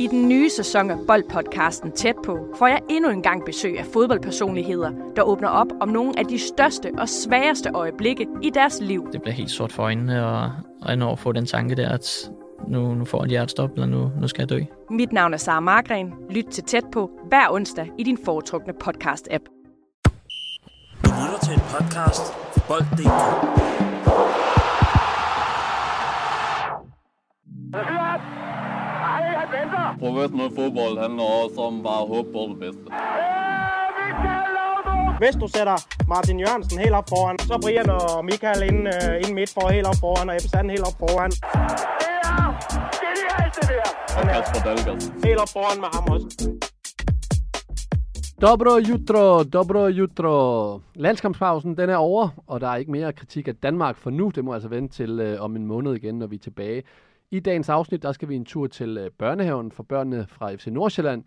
I den nye sæson af Boldpodcasten Tæt på får jeg endnu en gang besøg af fodboldpersonligheder, der åbner op om nogle af de største og sværeste øjeblikke i deres liv. Det bliver helt sort for øjnene, og, og når få den tanke der, at nu, nu får jeg et hjertestop, eller nu, nu skal jeg dø. Mit navn er Sara Margren. Lyt til Tæt på hver onsdag i din foretrukne podcast-app. Du lytter til en podcast fra Bold.dk. Professionel fodbold handler også om bare at håbe på det bedste. Hvis du sætter Martin Jørgensen helt op foran, så Brian og Michael ind, uh, ind midt for helt op foran, og Ebbe Sand helt op foran. Og Kasper Dahlgaard. Helt op foran med ham også. Dobro jutro, dobro jutro. Landskampspausen den er over, og der er ikke mere kritik af Danmark for nu. Det må altså vente til øh, om en måned igen, når vi er tilbage. I dagens afsnit, der skal vi en tur til øh, børnehaven for børnene fra FC Nordsjælland.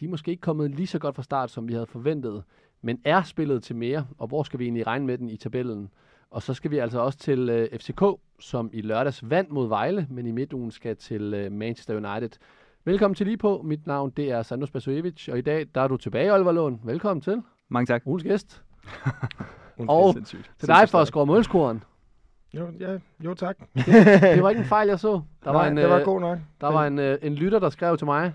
De er måske ikke kommet lige så godt fra start, som vi havde forventet, men er spillet til mere, og hvor skal vi egentlig regne med den i tabellen? Og så skal vi altså også til øh, FCK, som i lørdags vandt mod Vejle, men i midtugen skal til øh, Manchester United. Velkommen til lige på. Mit navn det er Sandro Spasojevic, og i dag der er du tilbage, Oliver Lund. Velkommen til. Mange tak. Ugens gæst. Og. Til dig for at score målscoren. Jo, ja, jo tak. Det var ikke en fejl, jeg så. Der var Nej, en, det var øh, god nok. Der var en, øh, en lytter, der skrev til mig,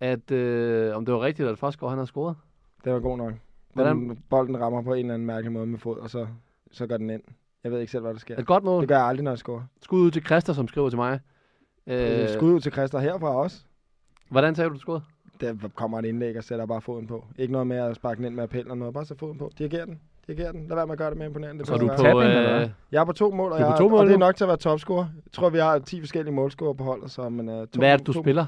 at øh, om det var rigtigt, at Forsgaard han havde scoret. Det var god nok. Hvordan- Den, bolden rammer på en eller anden mærkelig måde med fod, og så, så går den ind. Jeg ved ikke selv, hvad der sker. Et godt mål. Det gør jeg aldrig, når jeg scorer. Skud ud til Christa, som skriver til mig. Øh, Øh, Skud ud til Christer herfra også. Hvordan sagde du, du scorede? Der kommer et indlæg og sætter bare foden på. Ikke noget med at sparke den ind med appel eller noget. Bare sæt foden på. Diriger den. Diriger den. Lad være med at gøre det mere imponerende. Det Så er du jeg på... eller Øh, Jeg er på to mål, og, er jeg, to mål og det er nok til at være topscorer. Jeg tror, vi har 10 forskellige målscorer på holdet, så men, uh, to, hvad er det, du to, spiller?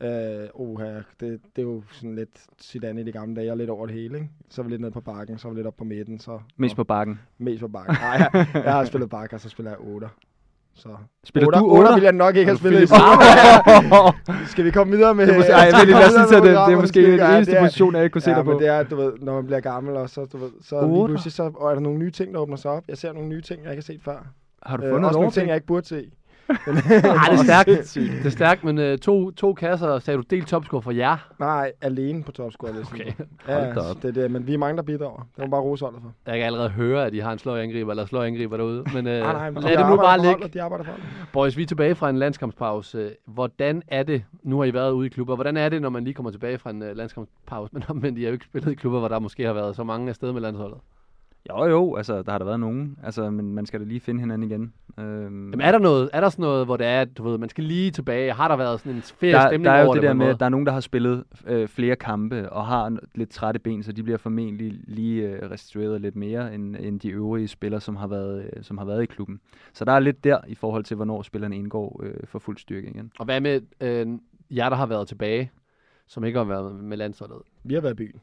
Øh, oha, det, det er jo sådan lidt Zidane i de gamle dage, og lidt over det hele, ikke? Så er vi lidt nede på bakken, så er vi lidt op på midten, så... Mest på bakken. Mest på bakken. Nej, jeg, jeg har spillet bakker, så spiller jeg 8. Så... Spiller otter, du otter? otter? vil jeg nok ikke have spillet i Skal vi komme videre med... Det er måske, ej, jeg vil lige lade sige det. Det er måske den Ja, eneste er- position, jeg ikke kunne se ja, dig men på. det er, du ved, når man bliver gammel, og så, du ved, så lige pludselig, så og er der nogle nye ting, der åbner sig op. Jeg ser nogle nye ting, jeg ikke har set før. Har du Øh, fundet også et nogle ting, jeg ikke burde se. Ej, det er stærkt. det er stærkt, men øh, to, to kasser, sagde du, delt topscore for jer. Nej, alene på topscore-listen. Okay. Ja, det er det, men vi er mange, der bidrager. Det må bare rose holdet for. Jeg kan allerede høre, at I har en sløj angriber, eller sløj angriber derude. Men øh, Nej, nej, men lad de det nu bare ligge. De arbejder for. Boys, vi er tilbage fra en landskampspause. Hvordan er det, nu har I været ude i klubber, hvordan er det, når man lige kommer tilbage fra en uh, landskampspause, men omvendt, I har jo ikke spillet i klubber, hvor der måske har været så mange afsted med landsholdet. Jo, jo, altså, der har der været nogen. Altså, men man skal da lige finde hinanden igen. Øhm, Jamen, er der, noget, er der sådan noget, hvor det er, at du ved, man skal lige tilbage? Har der været sådan en ferie der, stemning der er jo over det det, der med, at der er nogen, der har spillet øh, flere kampe og har lidt trætte ben, så de bliver formentlig lige øh, restitueret lidt mere end, end de øvrige spillere, som har, været, øh, som har været i klubben. Så der er lidt der i forhold til, hvornår spillerne indgår øh, for fuld styrke igen. Og hvad med øh, jer, der har været tilbage, som ikke har været med landsholdet? Vi har været i byen.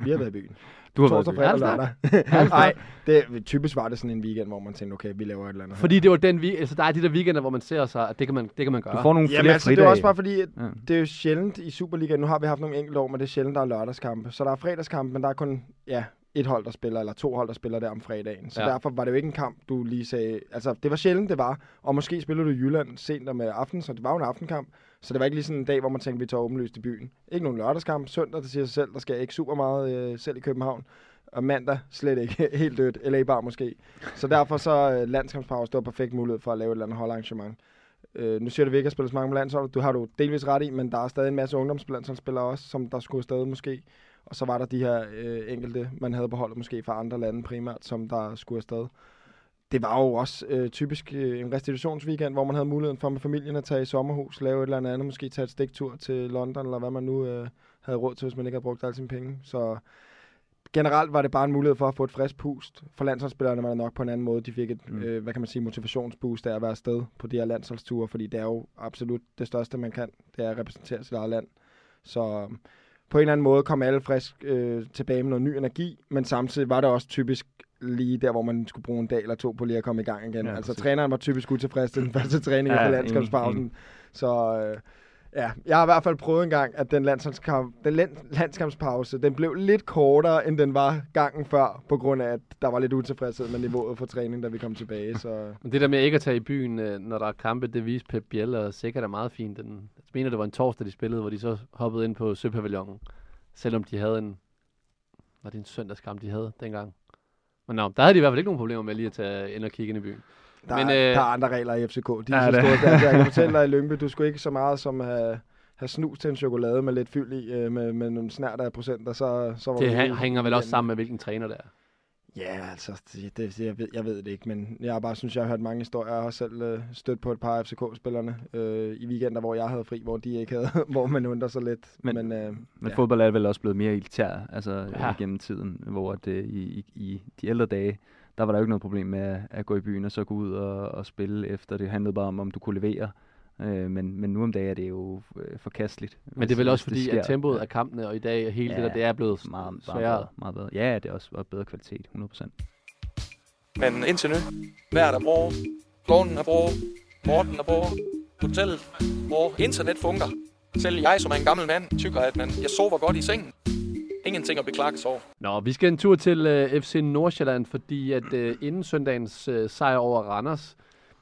Vi har været i byen. Du har Torsdag, været i og lørdag. Nej, det, typisk var det sådan en weekend, hvor man tænkte, okay, vi laver et eller andet her. Fordi det var den vi, altså der er de der weekender, hvor man ser sig, at det kan man, det kan man gøre. Du får nogle Jamen flere altså, det fridage. er også bare fordi, at Ja. det er jo sjældent i Superligaen. Nu har vi haft nogle enkelte år, men det er sjældent, der er lørdagskampe. Så der er fredagskampe, men der er kun ja, et hold, der spiller, eller to hold, der spiller der om fredagen. Så Ja. ja. derfor var det jo ikke en kamp, du lige sagde... Altså, det var sjældent, det var. Og måske spiller du i Jylland sent om øh, aftenen, så det var jo en aftenkamp. Så det var ikke lige sådan en dag, hvor man tænkte, vi tager åbenlyst i byen. Ikke nogen lørdagskamp. Søndag, det siger sig selv, der skal ikke super meget øh, selv i København. Og mandag slet ikke helt dødt. Eller i Bar måske. Så derfor så øh, landskampspause, det var perfekt mulighed for at lave et eller andet holdarrangement. Øh, nu siger du, at vi ikke har spillet så mange med landsholdet. Du har du delvis ret i, men der er stadig en masse ungdomslandsholdsspillere også, som der skulle stadig måske. Og så var der de her øh, enkelte, man havde på holdet måske fra andre lande primært, som der skulle afsted. Det var jo også øh, typisk øh, en restitutionsweekend, hvor man havde muligheden for med familien at tage i sommerhus, lave et eller andet, måske tage et stiktur til London, eller hvad man nu øh, havde råd til, hvis man ikke havde brugt alle sine penge. Så generelt var det bare en mulighed for at få et frisk pust. For landsholdsspillerne var det nok på en anden måde. De fik et, Mm. øh, hvad kan man sige, motivationsboost af at være afsted på de her landsholdsture, fordi det er jo absolut det største, man kan. Det er at repræsentere sit eget land. Så øhm, på en eller anden måde kom alle frisk øh, tilbage med noget ny energi, men samtidig var det også typisk lige der, hvor man skulle bruge en dag eller to på lige at komme i gang igen. Ja, altså præcis. træneren var typisk utilfreds til den første træning Ja, efter landskabspausen. enig. Så øh, Ja, jeg har i hvert fald prøvet en gang, at den, landskamp, den land, landskampspause, den blev lidt kortere, end den var gangen før, på grund af, at der var lidt utilfredshed med niveauet for træning, da vi kom tilbage. Så Men det der med ikke at tage i byen, øh, når der er kampe, det viste Pep Biel, og sikkert er meget fint. Den, jeg mener, det var en torsdag, de spillede, hvor de så hoppede ind på Søpavillonen, selvom de havde en... Var det en søndagskamp, de havde dengang? Men nå, der havde de i hvert fald ikke nogen problemer med lige at tage ind og kigge ind i byen. der, Men, Men, øh, der er andre regler i FCK. De Ja, er så det- store. Der, jeg kan fortælle dig i Lyngby, du skulle ikke så meget som have, have snus til en chokolade med lidt fyld i, øh, med, med nogle snært af procenter, så, så var Det hæ- helt hænger vel også sammen med, hvilken træner det er. Ja, altså, det, det, jeg, ved, jeg ved det ikke, men jeg har bare synes, jeg har hørt mange historier. Jeg har selv øh, stødt på et par FCK-spillerne øh, i weekender, hvor jeg havde fri, hvor de ikke havde, hvor man undrer sig lidt. Men- Men, øh, Men Ja. fodbold er vel også blevet mere elitær altså, Ja. ja. gennem tiden, hvor det, i, i, i de ældre dage, der var der jo ikke noget problem med at, at gå i byen og så gå ud og, og spille efter. Det handlede bare om, om du kunne levere. Øh, men, men nu om dagen er det jo øh, forkasteligt. Men det er vel også det fordi, at tempoet af kampene og i dag, og hele det Ja, der, det er blevet meget, meget, sværere. bedre, meget bedre. Ja, det er også og bedre kvalitet, 100%. Men indtil nu, vejret er bra, gården er bra, Morten er bra, hotellet bra, internet fungerer. Selv jeg, som er en gammel mand, tykker, at man, jeg sover godt i sengen. Ingenting at beklage sig over. Nå, vi skal en tur til øh, FC Nordsjælland, fordi at øh, inden søndagens øh, sejr over Randers,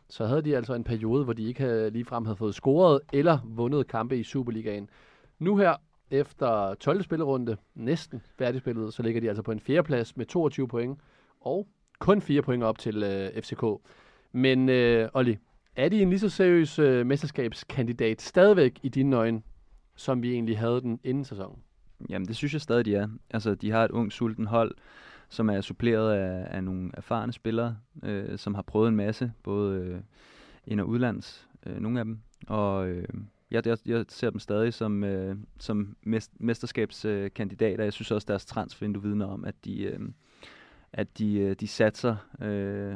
så havde de altså en periode, hvor de ikke havde, ligefrem havde fået scoret eller vundet kampe i Superligaen. Nu her, efter 12. spillerunde, næsten færdigspillet, så ligger de altså på en fjerdeplads med 22 point, og kun 4 point op til øh, FCK. Men øh, Olli, er de en lige så seriøs øh, mesterskabskandidat stadigvæk i dine øjne, som vi egentlig havde den inden sæsonen? Jamen, det synes jeg stadig, de er. Altså, de har et ung, sulten hold, som er suppleret af, af nogle erfarne spillere, øh, som har prøvet en masse, både øh, ind- og udlands, øh, nogle af dem. Og øh, jeg, jeg, jeg ser dem stadig som, øh, som mest, mesterskabskandidater. Jeg synes også, deres transfervindue vidner om, at de, øh, at de, øh, de satser øh,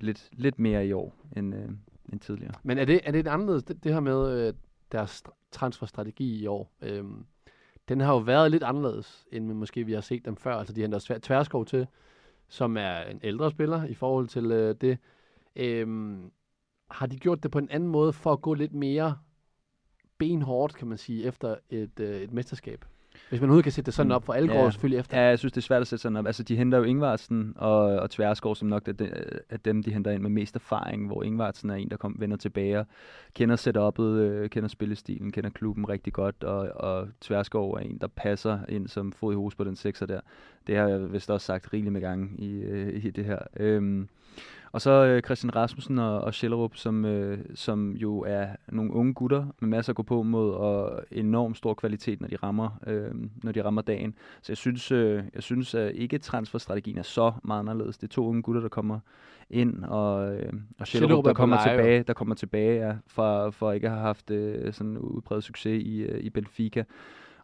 lidt, lidt mere i år end, øh, end tidligere. Men er det, er det et anderledes, det, det her med øh, deres transferstrategi i år? Øh, den har jo været lidt anderledes, end vi måske vi har set dem før. Altså de henter Tvær- Tverskov til, som er en ældre spiller i forhold til øh, det. Øhm, har de gjort det på en anden måde for at gå lidt mere benhårdt, kan man sige, efter et, øh, et mesterskab? Hvis man overhovedet kan sætte det sådan Mm, op, for alle går ja. jo selvfølgelig efter. Ja, jeg synes, det er svært at sætte sådan op. Altså, de henter jo Ingvartsen og, og Tverskov, som nok er, de, er dem, de henter ind med mest erfaring, hvor Ingvartsen er en, der kom, vender tilbage og kender setup'et, øh, kender spillestilen, kender klubben rigtig godt, og, og Tverskov er en, der passer ind som fod i hus på den sekser der. Det har jeg vist også sagt rigeligt med gange i, øh, i det her. Øhm, og så øh, Christian Rasmussen og, og Schellerup, som, øh, som jo er nogle unge gutter med masser at gå på mod og enormt stor kvalitet, når de rammer, øh, når de rammer dagen. Så jeg synes, øh, jeg synes at ikke transferstrategien er så meget anderledes. Det er to unge gutter, der kommer ind, og, øh, og Schellerup er der kommer leje, tilbage, der kommer tilbage ja, fra, for ikke at have haft øh, sådan udbredt succes i, øh, i Benfica.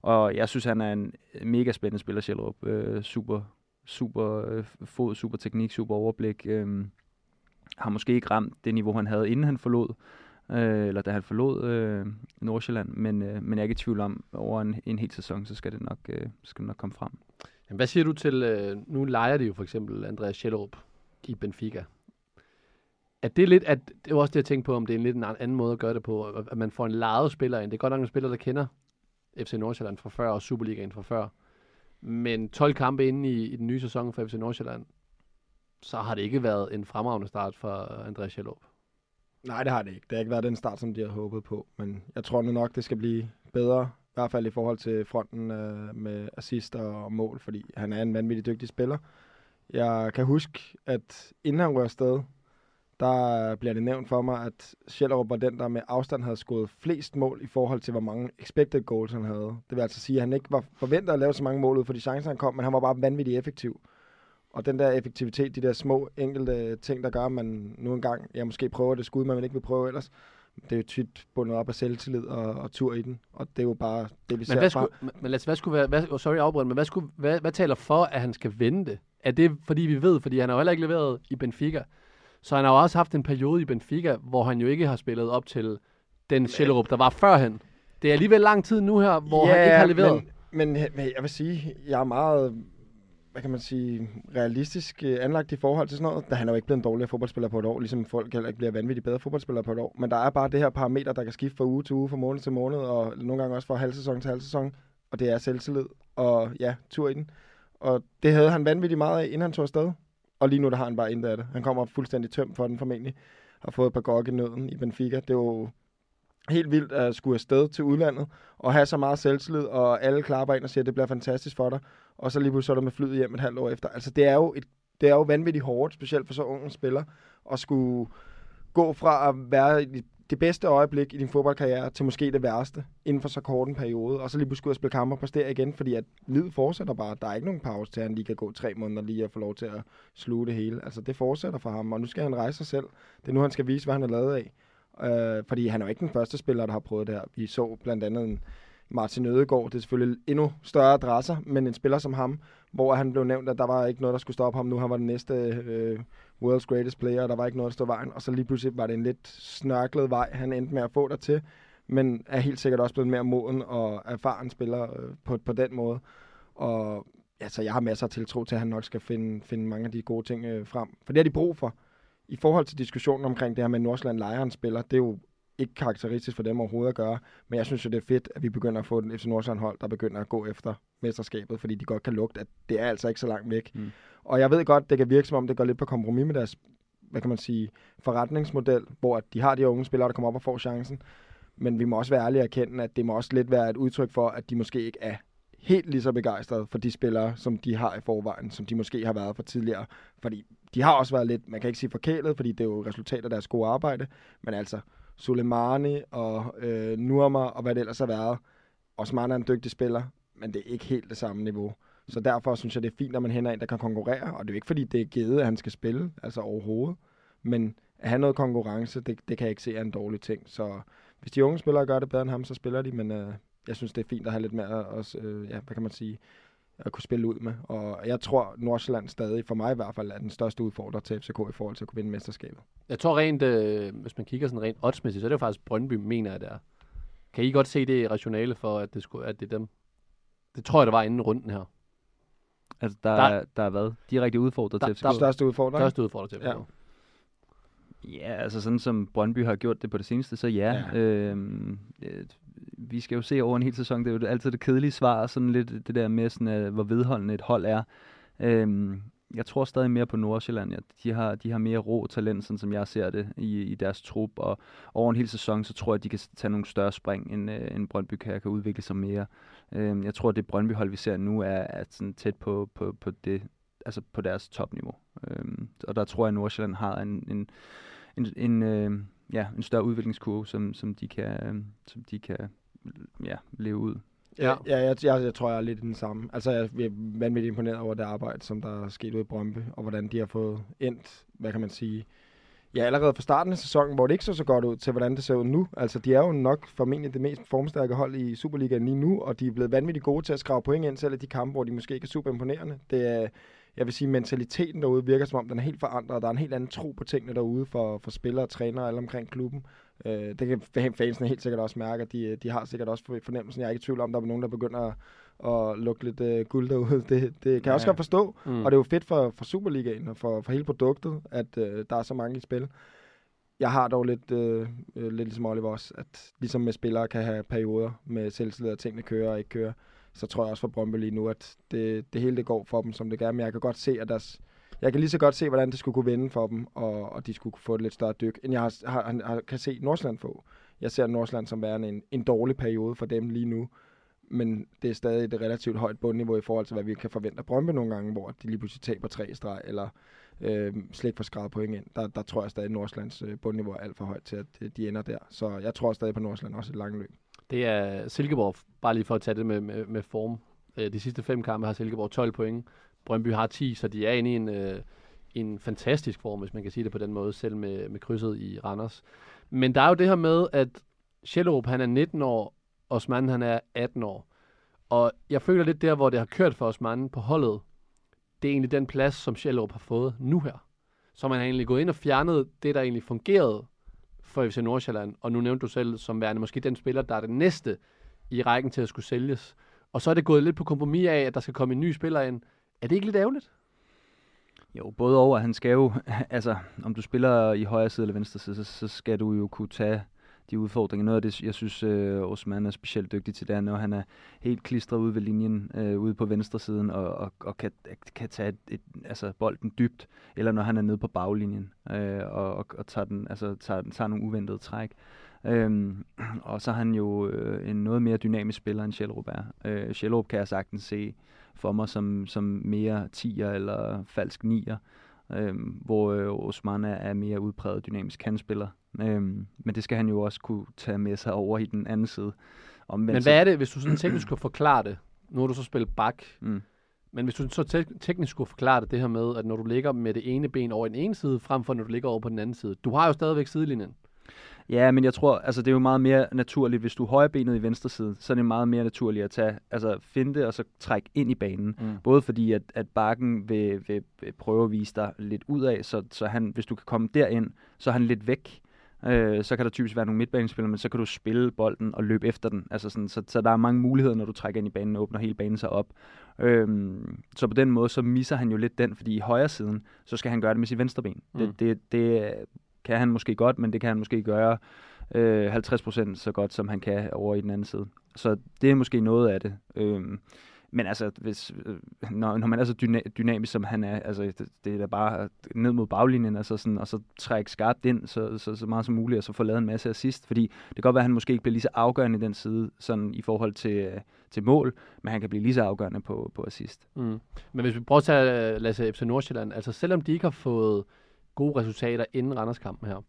Og jeg synes, han er en mega spændende spiller, Schellerup. Øh, super, super øh, fod, super teknik, super overblik. Øh, har måske ikke ramt det niveau, han havde, inden han forlod, øh, eller da han forlod øh, Nordsjælland, men, øh, men jeg er ikke i tvivl om, over en, en hel sæson, så skal det nok, øh, skal det nok komme frem. Jamen, hvad siger du til, øh, nu leger de jo for eksempel Andreas Schellerup i Benfica. Er det lidt, at, det var også det, jeg tænkte på, om det er en lidt en an- anden måde at gøre det på, at at man får en lejet spiller ind. Det er godt nok en spiller, der kender FC Nordsjælland fra før, og Superligaen fra før. Men 12 kampe inde i, i den nye sæson for FC Nordsjælland, så har det ikke været en fremragende start for øh, Andreas Schellerup. Nej, det har det ikke. Det har ikke været den start, som de havde håbet på. Men jeg tror nu nok, det skal blive bedre. I hvert fald i forhold til fronten øh, med assist og mål, fordi han er en vanvittig dygtig spiller. Jeg kan huske, at inden han rører afsted, der bliver det nævnt for mig, at Schellerup var den, der med afstand havde scoret flest mål i forhold til, hvor mange expected goals han havde. Det vil altså sige, at han ikke var forventet at lave så mange mål ud for de chancer, han kom, men han var bare vanvittigt effektiv. Og den der effektivitet, de der små enkelte ting, der gør, at man nu engang, ja, måske prøver det skud, man ikke vil prøve ellers, det er jo tit bundet op af selvtillid og, og tur i den. Og det er jo bare det, vi ser Men fra. skulle, men, men Lasse, hvad skulle være, hvad, oh, sorry afbryder, men hvad, skulle, hvad, hvad taler for, at han skal vende det? Er det, fordi vi ved, fordi han har jo heller ikke leveret i Benfica, så han har jo også haft en periode i Benfica, hvor han jo ikke har spillet op til den Schellerup, der var førhen. Det er alligevel lang tid nu her, hvor han ikke har leveret. Men, men, men jeg vil sige, jeg er meget hvad kan man sige, realistisk øh, anlagt i forhold til sådan noget. Da han er jo ikke blevet en dårligere fodboldspiller på et år, ligesom folk heller ikke bliver vanvittigt bedre fodboldspillere på et år. Men der er bare det her parameter, der kan skifte fra uge til uge, fra måned til måned, og nogle gange også fra halv sæson til halv sæson. Og det er selvtillid, og ja, tur i den. Og det havde han vanvittigt meget af, inden han tog afsted. Og lige nu, der har han bare intet af det. Han kommer fuldstændig tømt for den formentlig. Har fået et par gokke i nøden i Benfica. Det er jo helt vildt at skulle afsted til udlandet og have så meget selvtillid, og alle klapper ind og siger, at det bliver fantastisk for dig. Og så lige pludselig så er du med flyet hjem et halvt år efter. Altså, det er jo, et, det er jo vanvittigt hårdt, specielt for så unge spiller, at skulle gå fra at være i det bedste øjeblik i din fodboldkarriere til måske det værste inden for så kort en periode, og så lige pludselig at spille kampe og præstere igen, fordi at livet fortsætter bare. Der er ikke nogen pause til, at han lige kan gå tre måneder lige og få lov til at sluge det hele. Altså det fortsætter for ham, og nu skal han rejse sig selv. Det er nu, han skal vise, hvad han er lavet af. Øh, fordi han er jo ikke den første spiller, der har prøvet det her. Vi så blandt andet en Martin Ødegaard, det er selvfølgelig endnu større adresser, men en spiller som ham, hvor han blev nævnt, at der var ikke noget, der skulle stoppe ham nu. Han var den næste øh, world's greatest player, og der var ikke noget, der stod vejen. Og så lige pludselig var det en lidt snørklet vej, han endte med at få der til, men er helt sikkert også blevet mere moden og erfaren spiller øh, på, på den måde. Og altså, jeg har masser af tiltro til, at han nok skal finde, finde mange af de gode ting øh, frem. For det har de brug for. I forhold til diskussionen omkring det her med, at Nordsjælland lejer spiller, det er jo ikke karakteristisk for dem overhovedet at gøre, men jeg synes jo, det er fedt, at vi begynder at få et FC Nordsjælland hold, der begynder at gå efter mesterskabet, fordi de godt kan lugte, at det er altså ikke så langt væk. Mm. Og jeg ved godt, det kan virke som om, det går lidt på kompromis med deres, hvad kan man sige, forretningsmodel, hvor de har de unge spillere, der kommer op og får chancen. Men vi må også være ærlige og erkende, at det må også lidt være et udtryk for, at de måske ikke er helt lige så begejstret for de spillere, som de har i forvejen, som de måske har været for tidligere. Fordi de har også været lidt, man kan ikke sige forkælet, fordi det er jo resultat af deres gode arbejde, men altså Soleimani og øh, Nurma og hvad det ellers har været. Osman er en dygtig spiller, men det er ikke helt det samme niveau. Så derfor synes jeg, det er fint, at man henter en, der kan konkurrere. Og det er jo ikke, fordi det er givet, at han skal spille, altså overhovedet. Men at have noget konkurrence, det, det kan jeg ikke se er en dårlig ting. Så hvis de unge spillere gør det bedre end ham, så spiller de. Men øh, jeg synes, det er fint at have lidt mere, også, øh, ja, hvad kan man sige, at kunne spille ud med. Og jeg tror, Nordsjælland stadig, for mig i hvert fald, er den største udfordrer til FCK i forhold til at kunne vinde mesterskabet. Jeg tror rent, øh, hvis man kigger sådan rent oddsmæssigt, så er det jo faktisk Brøndby, mener jeg, det er. Kan I godt se det rationale for, at det, skulle, at det er dem? Det tror jeg, der var inden runden her. Altså, der, Der- der, der er hvad? Direkte udfordret Der- til FCK? der- Største udfordrer. Største udfordrer til FCK. Ja. Ja, altså sådan som Brøndby har gjort det på det seneste, så ja. Ja. Øhm, øh, vi skal jo se over en hel sæson, det er jo altid det kedelige svar, sådan lidt det der med, sådan, øh, hvor vedholdende et hold er. Øhm, jeg tror stadig mere på Nordsjælland. Ja. De, har, de har mere rå talent, sådan som jeg ser det, i, i deres trup. Og over en hel sæson, så tror jeg, at de kan tage nogle større spring, end, øh, end Brøndby kan, kan udvikle sig mere. Øhm, jeg tror, at det Brøndby-hold, vi ser nu, er, er sådan tæt på, på, på, det, altså på deres topniveau. Øhm, og der tror jeg, at Nordsjælland har en, en, en, en, øh, ja, en større udviklingskurve, som, som de kan, øh, som de kan ja, leve ud. Ja, ja jeg, jeg, jeg tror, jeg er lidt den samme. Altså, jeg er vanvittigt imponeret over det arbejde, som der er sket ude i Brøndby, og hvordan de har fået endt, hvad kan man sige, ja, allerede fra starten af sæsonen, hvor det ikke så så godt ud, til hvordan det ser ud nu. Altså, de er jo nok formentlig det mest formstærke hold i Superligaen lige nu, og de er blevet vanvittigt gode til at skrave point ind, selv i de kampe, hvor de måske ikke er super imponerende. Det er, jeg vil sige, mentaliteten derude virker som om, den er helt forandret. Der er en helt anden tro på tingene derude for, for spillere og trænere alle omkring klubben. Øh, det kan fan- fansene helt sikkert også mærke, at de, de har sikkert også fornemmelsen. Jeg er ikke i tvivl om, der er nogen, der begynder at, at lukke lidt øh, guld derude. Det, det kan jeg også Ja. godt forstå. Mm. Og det er jo fedt for, for Superligaen og for, for hele produktet, at øh, der er så mange i spil. Jeg har dog lidt, øh, øh, lidt ligesom Oliver også, at ligesom med spillere kan have perioder med selvtillid, at tingene kører og ikke kører, så tror jeg også for Brøndby lige nu, at det, det hele det går for dem, som det gør. Men jeg kan godt se, at deres, jeg kan lige så godt se, hvordan det skulle kunne vende for dem, og, og de skulle kunne få et lidt større dyk, end jeg har, har, har, kan se Nordsjælland få. Jeg ser Nordsjælland som værende en, en dårlig periode for dem lige nu, men det er stadig et relativt højt bundniveau i forhold til, hvad vi kan forvente af Brøndby nogle gange, hvor de lige pludselig taber tre streg, eller øh, slet ikke får skrevet point ind. Der, der tror jeg stadig, at Nordsjællands øh, bundniveau er alt for højt til, at de ender der. Så jeg tror stadig på Nordsjælland også i et langt løb. Det er Silkeborg, bare lige for at tage det med, med, med form. Øh, de sidste fem kampe har Silkeborg 12 point. Brøndby har 10, så de er inde i en, øh, en fantastisk form, hvis man kan sige det på den måde, selv med, med krydset i Randers. Men der er jo det her med, at Sjællerup, han er 19 år, og Osman han er 18 år. Og jeg føler lidt der, hvor det har kørt for Osman på holdet, det er egentlig den plads, som Sjællerup har fået nu her. Så man har egentlig gået ind og fjernet det, der egentlig fungerede for FC Nordsjælland, og nu nævnte du selv som værende måske den spiller, der er den næste i rækken til at skulle sælges. Og så er det gået lidt på kompromis af, at der skal komme en ny spiller ind, Er det ikke lidt ærgerligt? Jo, både over, han skal jo, altså, om du spiller i højre side eller venstre side, så, så skal du jo kunne tage de udfordringer. Noget af det, jeg synes, øh, Osman er specielt dygtig til, det er, når han er helt klistret ude ved linjen, øh, ude på venstre siden, og, og, og kan, kan tage et, et, altså bolden dybt, eller når han er nede på baglinjen, øh, og, og, og tager, den, altså, tager, tager nogle uventede træk. Øhm, og så er han jo øh, en noget mere dynamisk spiller end Sjælrup er. Øh, Sjælrup kan jeg sagtens se for mig som, som mere 10'er eller falsk 9'er, øh, hvor øh, Osman er, er mere udpræget dynamisk kandspiller. Øh, men det skal han jo også kunne tage med sig over i den anden side. Omvendt Men hvad er det, hvis du sådan teknisk skulle forklare det? Nu har du så spillet bak, Mm. men hvis du så te- teknisk skulle forklare det, det her med, at når du ligger med det ene ben over i den ene side, frem for når du ligger over på den anden side. Du har jo stadigvæk sidelinjen. Ja, men jeg tror, altså det er jo meget mere naturligt, hvis du er højrebenet i venstre side, så er det meget mere naturligt at tage, altså finde det og så trække ind i banen. Mm. Både fordi, at, at bakken vil, vil, vil prøve at vise dig lidt ud af, så, så han, hvis du kan komme derind, så er han lidt væk. Øh, så kan der typisk være nogle midtbanespillere, men så kan du spille bolden og løbe efter den. Altså sådan, så, så der er mange muligheder, når du trækker ind i banen og åbner hele banen sig op. Øhm, så på den måde, så misser han jo lidt den, fordi i højre siden, så skal han gøre det med sit venstre ben. Mm. Det, det, det kan han måske godt, men det kan han måske gøre øh, 50% så godt, som han kan over i den anden side. Så det er måske noget af det. Øh, men altså, hvis, øh, når, når man er så dyna- dynamisk, som han er, altså, det, det er da bare ned mod baglinjen, altså sådan, og så trække skarpt ind, så, så, så meget som muligt, og så få lavet en masse assist. Fordi det kan godt være, at han måske ikke bliver lige så afgørende i den side, sådan i forhold til, øh, til mål, men han kan blive lige så afgørende på, på assist. Mm. Men hvis vi prøver at tage, øh, lad os sige, FC Nordsjælland, altså selvom de ikke har fået gode resultater inden Randerskampen her,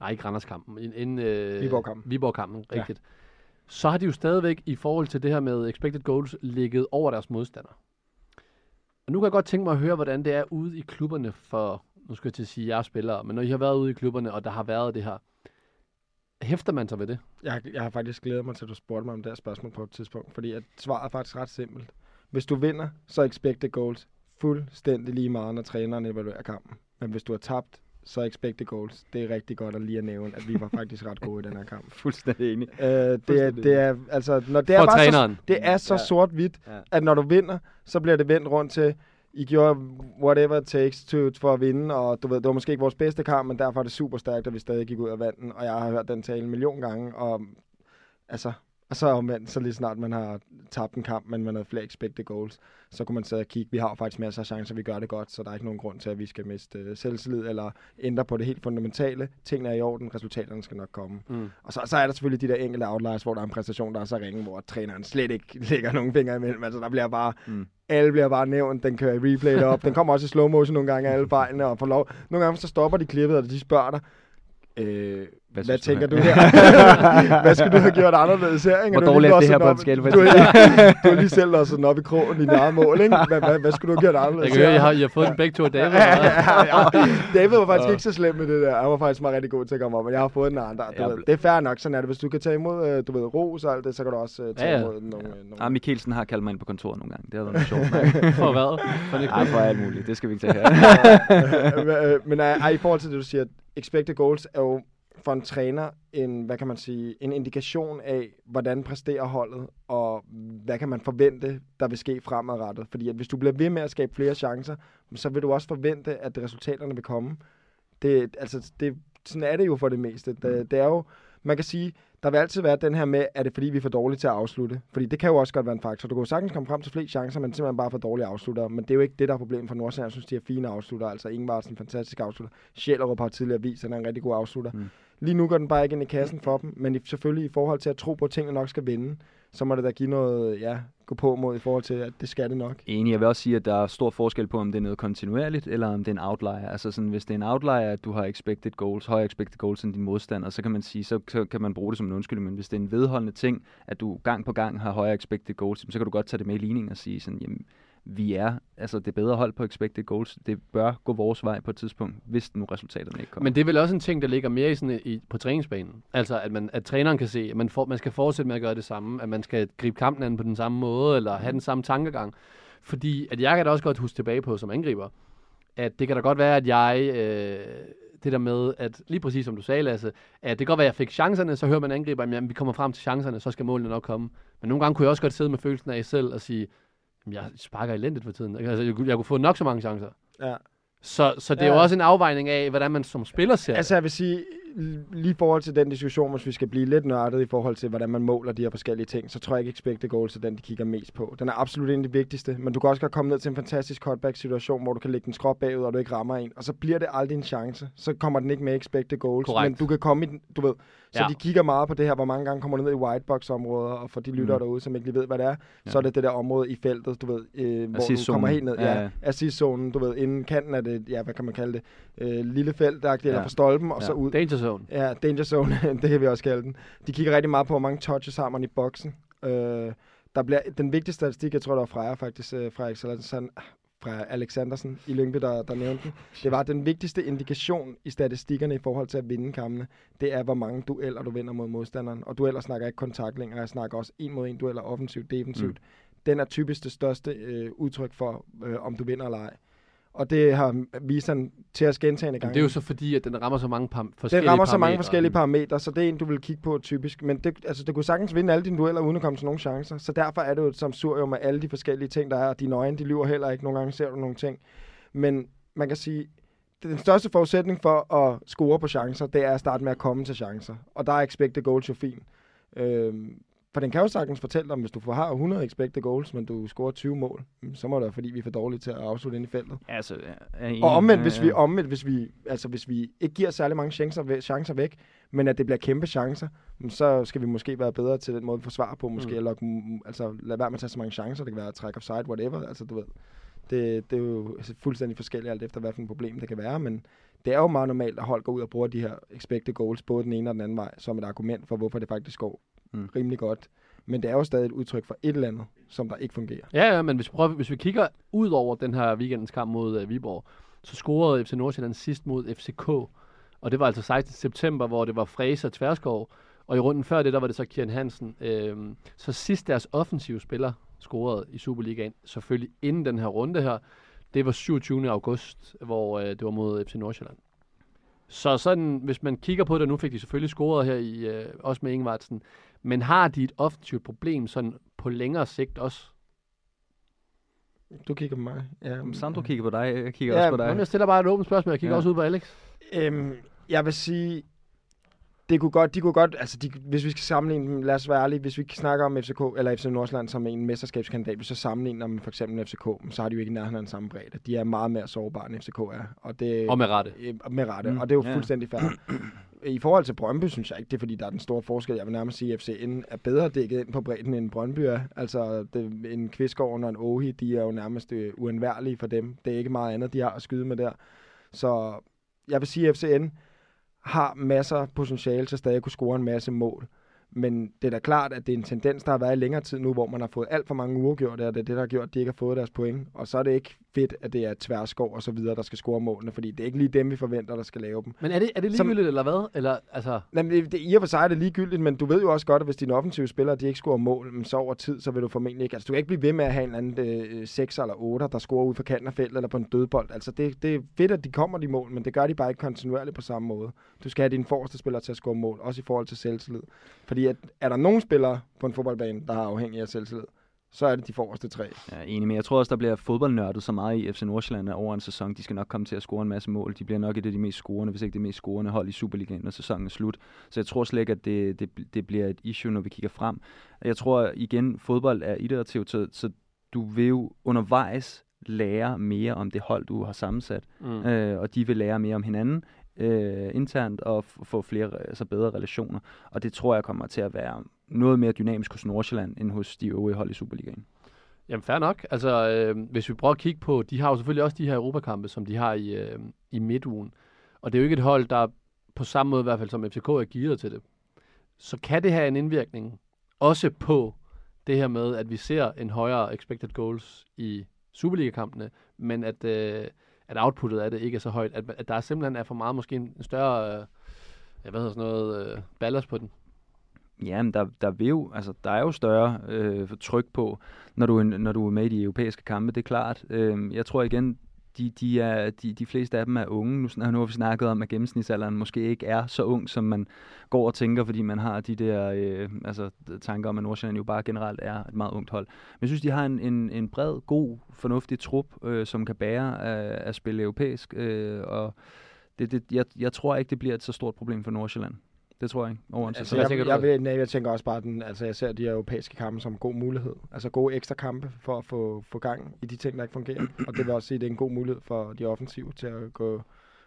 nej ikke Randerskampen, inden, øh, Viborg-kampen. Viborg-kampen, Ja. rigtigt, så har de jo stadigvæk i forhold til det her med expected goals ligget over deres modstander. Og nu kan jeg godt tænke mig at høre, hvordan det er ude i klubberne for, nu skal jeg til at sige jeres spillere, men når I har været ude i klubberne, og der har været det her, hæfter man sig ved det? Jeg, jeg har faktisk glædet mig til, at du spurgte mig om det her spørgsmål på et tidspunkt, fordi at svaret er faktisk ret simpelt. Hvis du vinder, så expected goals fuldstændig lige meget, når træneren evaluerer kampen. Men hvis du har tabt, så expected goals. Det er rigtig godt at lige at nævne, at vi var faktisk ret gode i den her kamp. Fuldstændig enig. Øh, det, er, Fuldstændig. det er, altså, når det er For bare træneren. Så, det er så Ja. sort-hvidt, Ja. at når du vinder, så bliver det vendt rundt til, I gjorde whatever it takes to, for at vinde, og du ved, det var måske ikke vores bedste kamp, men derfor er det super stærkt, at vi stadig gik ud af vandet, og jeg har hørt den tale en million gange, og altså, og så omvendt, så lige snart man har tabt en kamp, men man har flere expected goals, så kunne man sidde og kigge, vi har jo faktisk masser af chancer, vi gør det godt, så der er ikke nogen grund til, at vi skal miste øh, selvtillid, eller ændre på det helt fundamentale. Tingene er i orden, resultaterne skal nok komme. Mm. Og så, så er der selvfølgelig de der enkelte outliers, hvor der er en præstation, der er så ringe, hvor træneren slet ikke lægger nogen fingre imellem. Altså, der bliver bare, mm. alle bliver bare nævnt, den kører i replay op. Den kommer også i slow motion nogle gange, alle fejlene, og får lov. Nogle gange så stopper de klippet, og de spørger dig, øh, hvad, hvad tænker du her? hvad skulle du have gjort anderledes her? Ikke? Hvor dårligt er det her på en skala Du, du har lige selv losset den op i krogen i eget mål, ikke? Hvad, hvad, hvad skulle du have gjort anderledes Jeg kan høre? I har, I har fået den begge to af David. ja, ja, ja. David var faktisk ikke så slem med det der. Han var faktisk meget rigtig god til at komme op, men jeg har fået den af andre. Du Jeg ved, det er fair nok, sådan er det. Hvis du kan tage imod, øh, du ved, ros og alt det, så kan du også øh, tage Ja, ja. imod nogle... øh, nogle Ah, Mikkelsen har kaldt mig ind på kontoret nogle gange. Det har været noget sjovt. For hvad? For det Ej, for alt muligt. Det skal vi ikke tage her. Men øh, i forhold til det, du siger, at expected goals er jo for en træner en, hvad kan man sige, en indikation af, hvordan præsterer holdet, og hvad kan man forvente, der vil ske fremadrettet. Fordi at hvis du bliver ved med at skabe flere chancer, så vil du også forvente, at resultaterne vil komme. Det, altså, det, sådan er det jo for det meste. Det, det er jo, man kan sige, der vil altid være den her med, er det fordi, vi er for dårlige til at afslutte? Fordi det kan jo også godt være en faktor. Du kan jo sagtens komme frem til flere chancer, men simpelthen bare for dårlige afslutter. Men det er jo ikke det, der er problemet for Nordsjælland. Jeg synes, de er fine afslutter. Altså, Ingvar er en fantastisk afslutter. Sjællerup har tidligere vist, at han er en rigtig god afslutter. Mm. Lige nu går den bare ikke ind i kassen for dem, men i, selvfølgelig i forhold til at tro på, at tingene nok skal vinde, så må det da give noget, ja, gå på mod i forhold til, at det skal det nok. Enig, jeg vil også sige, at der er stor forskel på, om det er noget kontinuerligt, eller om det er en outlier. Altså sådan, hvis det er en outlier, at du har expected goals, højere expected goals end din modstander, så kan man sige, så, så kan man bruge det som en undskyldning. Men hvis det er en vedholdende ting, at du gang på gang har højere expected goals, så kan du godt tage det med i ligningen og sige sådan, jamen, vi er altså det bedre hold på expected goals. Det bør gå vores vej på et tidspunkt, hvis nu resultaterne ikke kommer. Men det er vel også en ting, der ligger mere i sådan, i, på træningsbanen. Altså, at, man, at træneren kan se, at man, for, man skal fortsætte med at gøre det samme, at man skal gribe kampen an på den samme måde, eller have den samme tankegang. Fordi at jeg kan da også godt huske tilbage på som angriber, at det kan da godt være, at jeg, øh, det der med, at lige præcis som du sagde, Lasse, at det kan godt være, at jeg fik chancerne, så hører man angriber, at vi kommer frem til chancerne, så skal målene nok komme. Men nogle gange kunne jeg også godt sidde med følelsen af selv og sige, jeg sparker elendigt for tiden. Altså, jeg, kunne- jeg kunne få nok så mange chancer. Ja. Så, så det er Ja. jo også en afvejning af, hvordan man som spiller ser Altså jeg vil sige, lige i forhold til den diskussion, hvis vi skal blive lidt nørdet i forhold til, hvordan man måler de her forskellige ting, så tror jeg ikke, expected goals er den, de kigger mest på. Den er absolut en af de vigtigste, men du kan også godt komme ned til en fantastisk cutback-situation, hvor du kan lægge den skråt bagud, og du ikke rammer en, og så bliver det aldrig en chance. Så kommer den ikke med expected goals, Korrekt. men du kan komme i den, du ved. Så Ja. de kigger meget på det her, hvor mange gange kommer du ned i whitebox-områder, og for de lyttere Mm. derude, som ikke lige ved, hvad det er, Ja. så er det det der område i feltet, du ved, øh, hvor du kommer helt ned. Ja, Ja, assist-zonen, du ved, inden kanten af det, ja, hvad kan man kalde det, øh, lille felt, der eller Ja. fra stolpen, og Ja. så ud. danger zone. Ja, danger zone, det kan vi også kalde den. De kigger rigtig meget på, hvor mange touches har man i boksen. Øh, der bliver, den vigtigste statistik, jeg tror, der var Freja faktisk, øh, fra Alexander, fra Alexandersen i Lyngby, der, der nævnte den. Det var den vigtigste indikation i statistikkerne i forhold til at vinde kampene. Det er, hvor mange dueller du vinder mod modstanderen. Og dueller snakker ikke kun tacklinger, jeg snakker også en mod en dueller, offensivt, defensivt. Mm. Den er typisk det største øh, udtryk for, øh, om du vinder eller ej. Og det har vist han til os gentagende gange. Det er jo så fordi, at den rammer så mange par- forskellige Den rammer så mange forskellige parametre, så det er en, du vil kigge på typisk. Men det, altså, det kunne sagtens vinde alle dine dueller, uden at komme til nogle chancer. Så derfor er det jo et samsurium med alle de forskellige ting, der er. Dine øjne, de lyver heller ikke. Nogle gange ser du nogle ting. Men man kan sige, den største forudsætning for at score på chancer, det er at starte med at komme til chancer. Og der er expected goals jo fin. Øhm, for den kan jo sagtens fortælle dig, hvis du får har 100 expected goals, men du scorer 20 mål, så må det være, fordi vi er for dårlige til at afslutte ind i feltet. Altså, er enig. Og omvendt, Ja, hvis ja. vi, omvendt, hvis vi, altså hvis vi ikke giver særlig mange chancer, chancer væk, men at det bliver kæmpe chancer, så skal vi måske være bedre til den måde, vi forsvarer på. Måske Mm. eller, altså, lade være med at tage så mange chancer. Det kan være træk offside, whatever. Altså, du ved. Det, det er jo altså, fuldstændig forskelligt alt efter, hvad for et problem det kan være, men det er jo meget normalt, at hold går ud og bruger de her expected goals, både den ene og den anden vej, som et argument for, hvorfor det faktisk går Mm. rimelig godt. Men det er jo stadig et udtryk for et eller andet, som der ikke fungerer. Ja, ja, men hvis vi, prøver, hvis vi kigger ud over den her weekendens kamp mod uh, Viborg, så scorede FC Nordsjælland sidst mod FCK, og det var altså 16. september, hvor det var Frese og Tverskov, og i runden før det, der var det så Kieran Hansen. Øhm, så sidst deres offensive spiller scorede i Superligaen, selvfølgelig inden den her runde her, det var 27. august, hvor øh, det var mod FC Nordsjælland. Så sådan, hvis man kigger på det, nu fik de selvfølgelig scoret her i, øh, også med Ingvartsen, men har de et offensivt problem sådan på længere sigt også? Du kigger på mig. Ja, Jamen, Sandro kigger på dig, jeg kigger Ja, også på dig. Jamen, jeg stiller bare et åbent spørgsmål. Jeg kigger Ja. også ud på Alex. Øhm, jeg vil sige, det kunne godt, de kunne godt, altså de, hvis vi skal sammenligne dem, lad os være ærlige, hvis vi snakker om FCK eller FC Nordsjælland som en mesterskabskandidat, hvis vi så sammenligner dem med for eksempel FCK, så har de jo ikke nærheden af den samme bredde. De er meget mere sårbare end FCK er. Og, det, Og med rette. øh, med rette, Mm, mm, og det er jo ja. fuldstændig fair. I forhold til Brøndby, synes jeg ikke, det er fordi, der er den store forskel. Jeg vil nærmest sige, at FCN er bedre dækket ind på bredden, end Brøndby er. Altså, det, en Kvistgården og en Ohi, de er jo nærmest øh, uundværlige for dem. Det er ikke meget andet, de har at skyde med der. Så jeg vil sige, at FCN har masser af potentiale til stadig at kunne score en masse mål. Men det er da klart, at det er en tendens, der har været i længere tid nu, hvor man har fået alt for mange uafgjorte, og det er det, der har gjort, at de ikke har fået deres point. Og så er det ikke fedt, at det er Tverskov og så videre, der skal score målene, fordi det er ikke lige dem, vi forventer, der skal lave dem. Men er det, er det Som- ligegyldigt, eller hvad? Eller, altså, Jamen, det, det, I og for sig er det ligegyldigt, men du ved jo også godt, at hvis dine offensive spillere de ikke scorer mål, men så over tid, så vil du formentlig ikke... Altså, du kan ikke blive ved med at have en eller anden øh, 6 eller 8, der scorer ud for kanten af feltet eller på en dødbold. Altså, det, det er fedt, at de kommer de mål, men det gør de bare ikke kontinuerligt på samme måde. Du skal have dine forreste spillere til at score mål, også i forhold til selvtillid. Fordi at, er der nogen spillere på en fodboldbane, der er afhængige af selvtillid, så er det de forreste tre. Jeg er enig, men jeg tror også, der bliver fodboldnørdet så meget i FC Nordsjælland over en sæson. De skal nok komme til at score en masse mål. De bliver nok et af de mest scorende, hvis ikke det mest scorende hold i Superligaen, når sæsonen er slut. Så jeg tror slet ikke, at det, det, det bliver et issue, når vi kigger frem. Jeg tror igen, fodbold er iterativt, så, så du vil jo undervejs lære mere om det hold, du har sammensat. mm. øh, og de vil lære mere om hinanden øh, internt og f- få flere altså bedre relationer. Og det tror jeg kommer til at være noget mere dynamisk hos Nordsjælland end hos de øvrige hold i Superligaen. Jamen, fair nok. Altså, øh, hvis vi prøver at kigge på, de har jo selvfølgelig også de her Europakampe, som de har i, øh, i midtugen. Og det er jo ikke et hold, der på samme måde i hvert fald som FCK er gearet til det. Så kan det have en indvirkning også på det her med, at vi ser en højere expected goals i Superliga-kampene, men at, øh, at outputtet af det ikke er så højt. At, at der simpelthen er for meget, måske en større, øh, ja, hvad hedder sådan noget, øh, ballast på den. Jamen, der, der, vil jo, altså, der er jo større øh, tryk på, når du, når du er med i de europæiske kampe, det er klart. Øh, jeg tror igen, de, de, er, de, de fleste af dem er unge. Nu, nu har vi snakket om, at gennemsnitsalderen måske ikke er så ung, som man går og tænker, fordi man har de der øh, altså, tanker om, at Nordsjælland jo bare generelt er et meget ungt hold. Men jeg synes, de har en, en, en bred, god, fornuftig trup, øh, som kan bære at, at spille europæisk. Øh, og det, det, jeg, jeg tror ikke, det bliver et så stort problem for Nordsjælland. Det tror jeg ikke. Over en Altså, sæson. Jeg, jeg, jeg, nej, jeg tænker også bare, den, altså, jeg ser de europæiske kampe som en god mulighed. Altså gode ekstra kampe for at få, få gang i de ting, der ikke fungerer. Og det vil også sige, at det er en god mulighed for de offensive til at gå,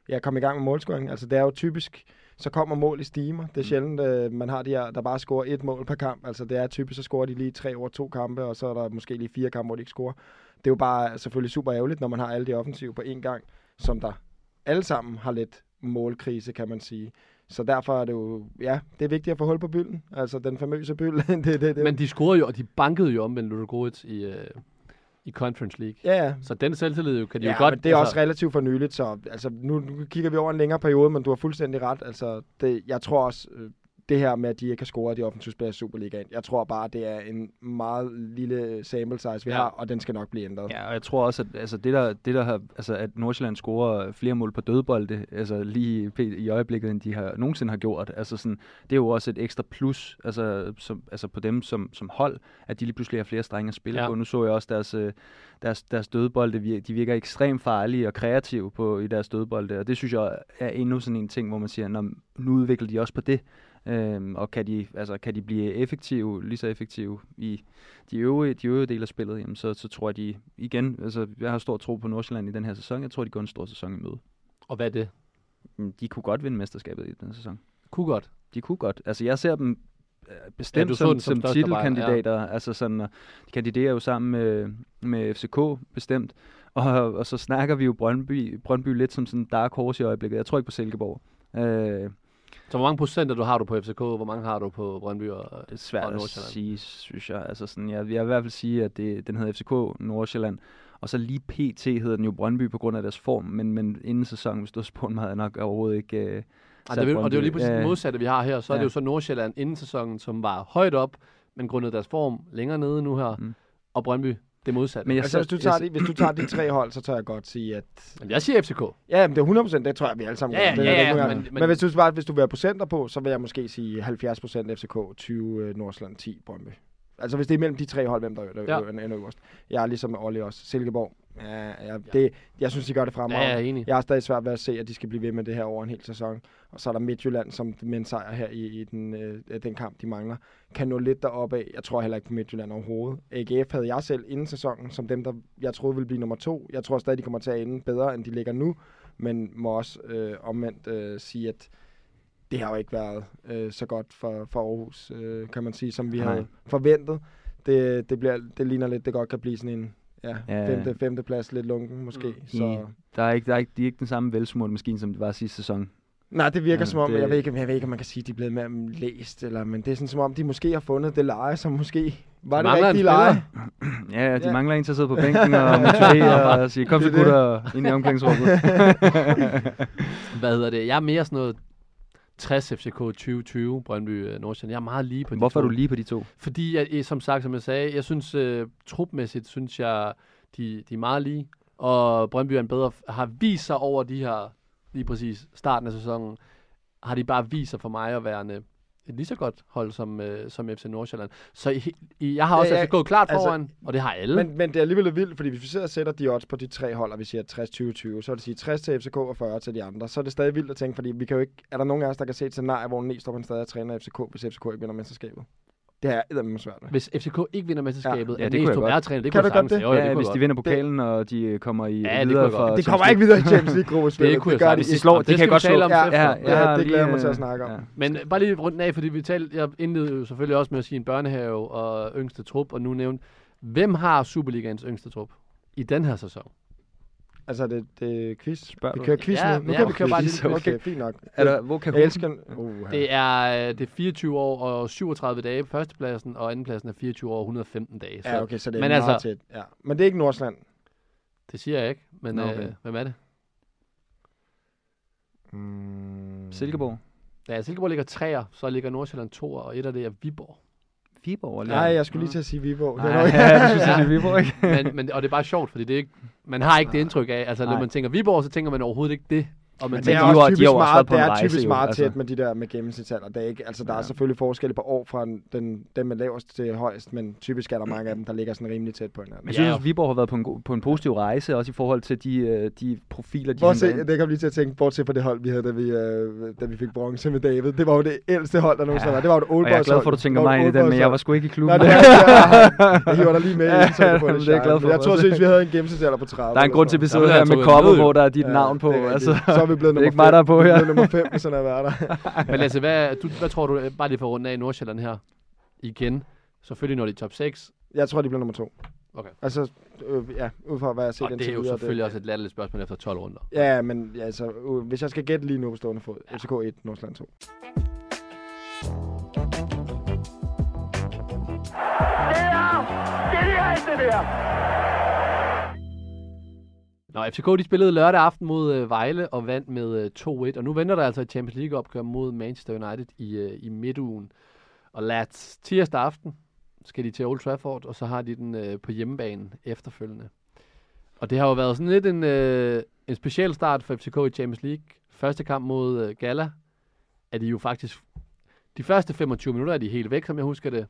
ja, komme i gang med målscoring. Altså det er jo typisk, så kommer mål i stimer. Det er sjældent, øh, man har de her, der bare scorer et mål per kamp. Altså det er typisk, så scorer de lige tre over to kampe, og så er der måske lige fire kampe, hvor de ikke scorer. Det er jo bare selvfølgelig super ærgerligt, når man har alle de offensive på én gang, som der alle sammen har lidt målkrise, kan man sige. Så derfor er det jo, ja, det er vigtigt at få hul på bylden. Altså den famøse byld. det, det, det. Men de scorede jo, og de bankede jo om med Ludogorets i, øh, i Conference League. Ja, ja. Så den selvtillid jo, kan de ja, jo godt... men det er også relativt for nyligt, så altså, nu, nu kigger vi over en længere periode, men du har fuldstændig ret. Altså, det, jeg tror også, øh, det her med, at de ikke har scoret de offensive spillere i Superligaen, jeg tror bare, det er en meget lille sample size, vi Ja. har, og den skal nok blive ændret. Ja, og jeg tror også, at altså, det, der, det der har, altså, at Nordsjælland scorer flere mål på dødbolde, altså lige i, øjeblikket, end de har, nogensinde har gjort. Altså, sådan, det er jo også et ekstra plus altså, som, altså på dem som, som hold, at de lige pludselig har flere strenge at spille Ja. på. Nu så jeg også deres, øh, deres, deres dødbolde, de virker ekstremt farlige og kreative på, i deres dødbolde, og det synes jeg er endnu sådan en ting, hvor man siger, "Nå, nu udvikler de også på det. Øhm, og kan de, altså, kan de blive effektive, lige så effektive i de øvrige, de øvrige dele af spillet, jamen, så, så tror jeg, de igen, altså jeg har stor tro på Nordsjælland i den her sæson. Jeg tror, de går en stor sæson i møde. Og hvad er det? De kunne godt vinde mesterskabet i den sæson. Kunne godt. De kunne godt. Altså jeg ser dem øh, bestemt ja, som, den som som, titelkandidater. Ja. Altså sådan, og de kandiderer jo sammen med, med FCK bestemt. Og, og så snakker vi jo Brøndby, Brøndby lidt som sådan dark horse i øjeblikket. Jeg tror ikke på Silkeborg. Øh, Så hvor mange procenter du har du på FCK, hvor mange har du på Brøndby? Og, Det er svært og at sige, synes jeg. Altså sådan, jeg, jeg vil i hvert fald sige, at det, den hedder FCK Nordsjælland. Og så lige PT hedder den jo Brøndby på grund af deres form. Men, men inden sæsonen, hvis du har spurgt mig, havde nok overhovedet ikke... Øh, Ej, det, jo- og det er jo lige præcis det Ja, modsatte, vi har her. Så er det Ja. jo så Nordsjælland inden sæsonen, som var højt op, men grundet deres form længere nede nu her. Mm. Og Brøndby, det modsatte. Men jeg, Altså, hvis du, jeg- tager de, hvis du tager de tre hold, så tør jeg godt sige, at... Men jeg siger FCK. Ja, men det er 100% det tror jeg, vi alle sammen Ja, gør. Ja, ja, nogen men- men- men, hvis, du, bare, hvis du vil have procenter på, så vil jeg måske sige 70% FCK, 20 øh, Nordsjælland, 10 Brøndby. Altså hvis det er mellem de tre hold, hvem der er der, Ja. ja. ender øverst. Jeg er ligesom Olli også. Silkeborg. Ja, ja, det, jeg synes, de gør det Ja, fremragende. jeg er enig. Jeg har stadig svært ved at se, at de skal blive ved med det her over en hel sæson. Og så er der Midtjylland, som med en sejr her i, i den, øh, den kamp, de mangler, kan nå lidt deroppe af. Jeg tror heller ikke på Midtjylland overhovedet. AGF havde jeg selv inden sæsonen, som dem, der jeg troede ville blive nummer to. Jeg tror stadig, de kommer til at ende bedre, end de ligger nu. Men må også øh, omvendt øh, sige, at det har jo ikke været øh, så godt for, for Aarhus, øh, kan man sige, som vi Nej. havde forventet. Det, det, bliver, det ligner lidt, det godt kan blive sådan en ja, Ja. femte, femte plads, lidt lunken måske. Mm. Så. der er ikke, der er ikke, de er ikke den samme velsmurte maskine, som det var sidste sæson. Nej, det virker Ja, som om, det- det... jeg, ved ikke, jeg ved ikke, om man kan sige, at de er blevet mere læst, eller, men det er sådan som om, de måske har fundet det leje, som måske var det mangler en rigtige leje. Ja, de Ja. mangler en til at sidde på bænken og motivere og sige, kom så Det er det. gutter ind i omklædningsrummet. Hvad hedder det? Jeg er mere sådan noget 60 FCK 2020, Brøndby øh, Nordsjælland. Jeg er meget lige på de Hvorfor er to. du lige på de to? Fordi, jeg, eh, som sagt, som jeg sagde, jeg synes, uh, trupmæssigt, synes jeg, de, de er meget lige. Og Brøndby er en bedre, har vist sig over de her, lige præcis starten af sæsonen, har de bare vist sig for mig at være en, øh, et lige så godt hold som, uh, som FC Nordsjælland. Så i, i, jeg har også Ja, ja, FCK klart altså, foran, og det har alle. Men, men det er alligevel vildt, fordi hvis vi sidder og sætter de odds på de tre hold, og vi siger 60-20-20, så vil det sige 60 til FCK og 40 til de andre. Så er det stadig vildt at tænke, fordi vi kan jo ikke, er der nogen af os, der kan se et scenarie, hvor Næstrup stadig er træner FCK, hvis FCK ikke vinder mesterskabet? Det er eddermame svært. Hvis FCK ikke vinder mesterskabet, Ja, ja, det det kunne jeg godt. er træner, det Kan kunne du jeg godt det? Jo, ja, det hvis jeg de vinder pokalen, og de øh, kommer i Ja, det videre jeg godt. for Det kommer ikke videre i Champions League gruppespillet. Det kunne jeg gør sagtens. de slår, det det kan vi godt slå. om Ja, ja, Ja, det glæder jeg mig til at snakke om. Men bare lige rundt af, fordi vi talte, jeg indledte jo selvfølgelig også med at sige en børnehave og yngste trup, og nu nævnt, hvem har Superligaens yngste trup i den her sæson? Altså, det, det er quiz. Spørger Vi du? kører quiz Ja, nu. Nu ja, kan vi kører bare lidt Okay, fint nok. Er der, hvor kan Jeg hun? elsker... Uh, Det er, øh, det er 24 år og 37 dage på førstepladsen, og andenpladsen er 24 år og 115 dage. Så Ja, okay, så det er Men meget altså- tæt. Ja. Men det er ikke Nordsland. det siger jeg ikke, men Nå, Nå, okay. okay. øh, hvem er det? Mm. Silkeborg. Ja, Silkeborg ligger 3'er, så ligger Nordsjælland 2'er, og et af det er Viborg. Viborg? Nej, jeg skulle lige til at sige Viborg. Det Nej, ja, du skulle sige Viborg, ikke? men, men, og det er bare sjovt, fordi det er ikke, Man har ikke det indtryk af, altså når Nej. man tænker Viborg, så tænker man overhovedet ikke det. Og man Men det er de også har- de typisk har jo også meget, det er rejse typisk meget altså. tæt med de der med gennemsnitsalder. Det er ikke, altså, der er Ja. selvfølgelig forskel på år fra den, den, med lavest til højst, men typisk er der mange af dem, der ligger sådan rimelig tæt på hinanden. Jeg Ja, synes, og- at Viborg har været på en, på en positiv rejse, også i forhold til de, øh, de profiler, de Bortset, ind. det kan jeg lige til at tænke, bortset fra det hold, vi havde, da vi, øh, da vi fik bronze med David. Det var jo det ældste hold, der nogensinde Ja. var. Det var jo et old Og jeg er glad hold. for, at du tænker mig ind i den, men jeg hold. var sgu ikke i Nej, klubben. det er, jeg, jeg hiver dig lige med i Ja, indtøjet på det. det er jeg glad Stein. for, Men Jeg tror synes, vi havde en gennemsnitsalder på 30. Der er en grund til, at vi Der sidder her jeg med kopper, hvor der er dit navn på. er Altså. Så er vi blevet det er nummer ikke mig, der er på. Vi her. er nummer 5, hvis han er været der. Men altså, hvad, du, hvad tror du, bare lige for at runde af i Nordsjælland her, igen, selvfølgelig når de er top 6, Jeg tror, de bliver nummer 2. Okay. Altså, øh, ja, ud fra hvad jeg har set og det er jo selvfølgelig også et latterligt spørgsmål efter 12 runder. Ja, men ja, altså, øh, hvis jeg skal gætte lige nu på stående fod, FCK 1, Nordsjælland 2. Nå, FCK de spillede lørdag aften mod øh, Vejle og vandt med øh, 2-1, og nu venter der altså et Champions League opgør mod Manchester United i, øh, i midtugen. Og lads tirsdag aften skal de til Old Trafford, og så har de den øh, på hjemmebane efterfølgende. Og det har jo været sådan lidt en, øh, en speciel start for FCK i Champions League. Første kamp mod øh, Gala er de jo faktisk... De første 25 minutter er de helt væk, som jeg husker det.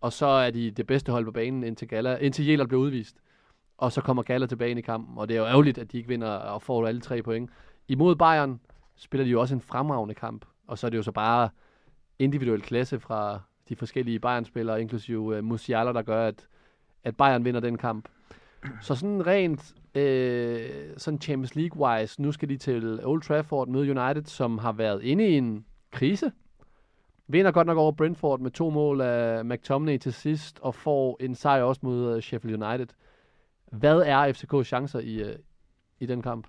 Og så er de det bedste hold på banen indtil Gala, indtil Jelert blev udvist. Og så kommer Galler tilbage ind i kampen, og det er jo ærgerligt, at de ikke vinder og får alle tre point. Imod Bayern spiller de jo også en fremragende kamp, og så er det jo så bare individuel klasse fra de forskellige Bayern-spillere, inklusive uh, Musiala, der gør, at, at Bayern vinder den kamp. Så sådan rent øh, sådan Champions League-wise, nu skal de til Old Trafford møde United, som har været inde i en krise. Vinder godt nok over Brentford med to mål af McTominay til sidst, og får en sejr også mod øh, Sheffield United. Hvad er FCK's chancer i, øh, i den kamp?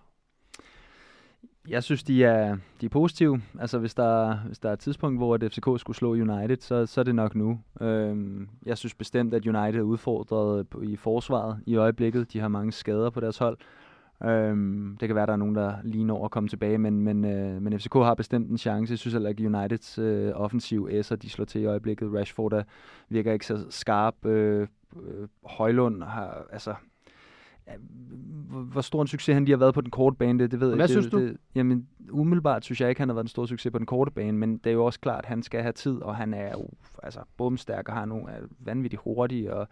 Jeg synes, de er, de er positive. Altså, hvis der, hvis der er et tidspunkt, hvor at FCK skulle slå United, så, så er det nok nu. Øhm, jeg synes bestemt, at United er udfordret i forsvaret i øjeblikket. De har mange skader på deres hold. Øhm, det kan være, at der er nogen, der lige når at komme tilbage, men, men, øh, men FCK har bestemt en chance. Jeg synes heller ikke, Uniteds øh, offensiv S'er, de slår til i øjeblikket. Rashford er, virker ikke så skarp. Øh, øh, Højlund har, altså, hvor, stor en succes han lige har været på den korte bane, det, det ved jeg Hvad ikke. synes du? Det, jamen, umiddelbart synes jeg ikke, han har været en stor succes på den korte bane, men det er jo også klart, at han skal have tid, og han er jo altså, bomstærk og har nogle er vanvittigt hurtige, og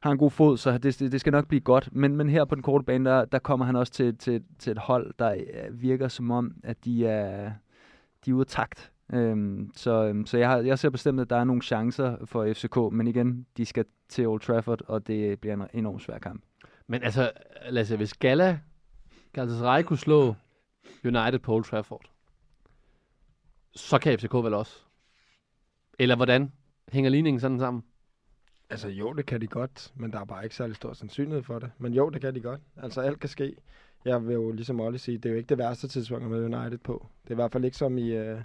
har en god fod, så det, det, det skal nok blive godt. Men, men her på den korte bane, der, der kommer han også til, til, til et hold, der øh, virker som om, at de er, de er ude af takt. Øhm, så øhm, så jeg, har, jeg ser bestemt, at der er nogle chancer for FCK, men igen, de skal til Old Trafford, og det bliver en enormt svær kamp. Men altså, Lasse, hvis Gala, Galatasaray kunne slå United på Old Trafford, så kan FCK vel også. Eller hvordan? Hænger ligningen sådan sammen? Altså jo, det kan de godt, men der er bare ikke særlig stor sandsynlighed for det. Men jo, det kan de godt. Altså alt kan ske. Jeg vil jo ligesom Olli sige, det er jo ikke det værste tidspunkt med United på. Det er i hvert fald ikke som i øh,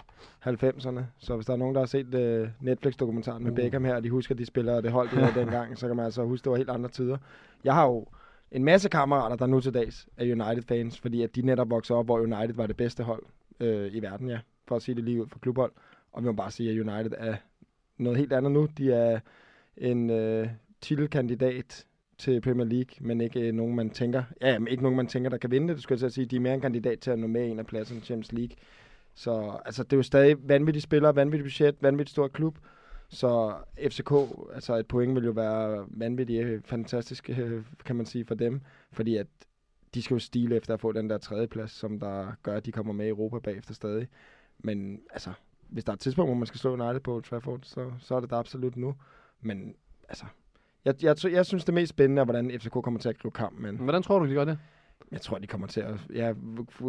90'erne. Så hvis der er nogen, der har set øh, Netflix-dokumentaren med Uh. Beckham her, og de husker, at de spiller det hold, de havde dengang, så kan man altså huske, det var helt andre tider. Jeg har jo en masse kammerater, der nu til dags er United-fans, fordi at de netop voksede op, hvor United var det bedste hold øh, i verden, ja. For at sige det lige ud for klubhold. Og vi må bare sige, at United er noget helt andet nu. De er en øh, titelkandidat til Premier League, men ikke øh, nogen, man tænker, ja, men ikke nogen, man tænker, der kan vinde det. Du skulle jeg sige, de er mere en kandidat til at nå med en af pladserne i Champions League. Så altså, det er jo stadig vanvittige spillere, vanvittigt budget, vanvittigt stor klub. Så FCK, altså et point vil jo være vanvittigt fantastisk, øh, kan man sige, for dem. Fordi at de skal jo stile efter at få den der tredje plads, som der gør, at de kommer med i Europa bagefter stadig. Men altså, hvis der er et tidspunkt, hvor man skal slå United på Old Trafford, så, så er det da absolut nu. Men altså, jeg, jeg, jeg, jeg synes det mest spændende er, hvordan FCK kommer til at gribe kampen. Men Hvordan tror du, de gør det? Jeg tror, de kommer til at... Jeg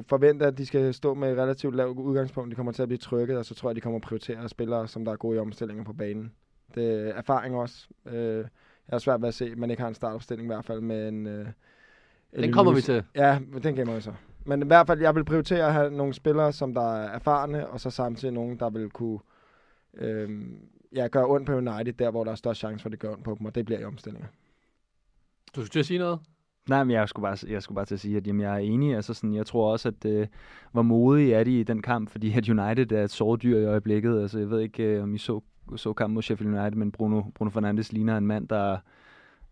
forventer, at de skal stå med et relativt lavt udgangspunkt. De kommer til at blive trykket, og så tror jeg, de kommer at prioritere spillere, som der er gode i omstillinger på banen. Det er erfaring også. Øh, jeg har svært ved at se, at man ikke har en startopstilling i hvert fald med en... Øh, Den kommer vi til. Ja, den gemmer vi så. Men i hvert fald, jeg vil prioritere at have nogle spillere, som der er erfarne, og så samtidig nogen, der vil kunne øh, ja, gøre ondt på United, der hvor der er størst chance for, at det gør ondt på dem, og det bliver i omstillinger. Du skulle til at sige noget? Nej, men jeg skulle bare, jeg skulle bare til at sige, at jamen, jeg er enig. Altså, sådan, jeg tror også, at øh, hvor modige er de i den kamp, fordi at United er et såret dyr i øjeblikket. Altså, jeg ved ikke, øh, om I så, så kampen mod Sheffield United, men Bruno, Bruno Fernandes ligner en mand, der,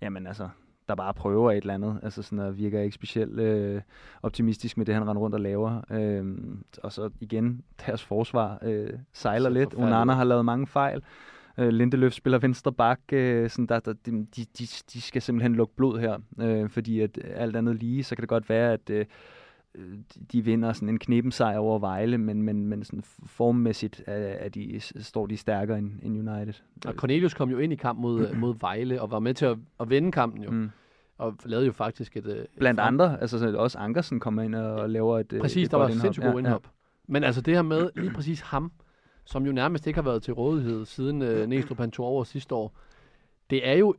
jamen altså, der bare prøver et eller andet. Altså sådan, og virker ikke specielt øh, optimistisk med det, han render rundt og laver. Øh, og så igen, deres forsvar øh, sejler Så lidt. Onana har lavet mange fejl. Øh, Lindeløf spiller venstre bak. Øh, sådan der, der, de, de, de, skal simpelthen lukke blod her. Øh, fordi at alt andet lige, så kan det godt være, at øh, de- de vinder sådan en knepen sejr over Vejle, men, men, men sådan formmæssigt er, er de, står de stærkere end, end United. Og Cornelius kom jo ind i kamp mod, mod Vejle, og var med til at, at vinde kampen jo. Mm. Og lavede jo faktisk et... øh, et Blandt frem- andre, altså så også Ankersen kommer ind og laver et Præcis, et der var indhop. sindssygt god indhop. Men altså det her med lige præcis ham, som jo nærmest ikke har været til rådighed siden øh, Næstrup han tog over sidste år, det er jo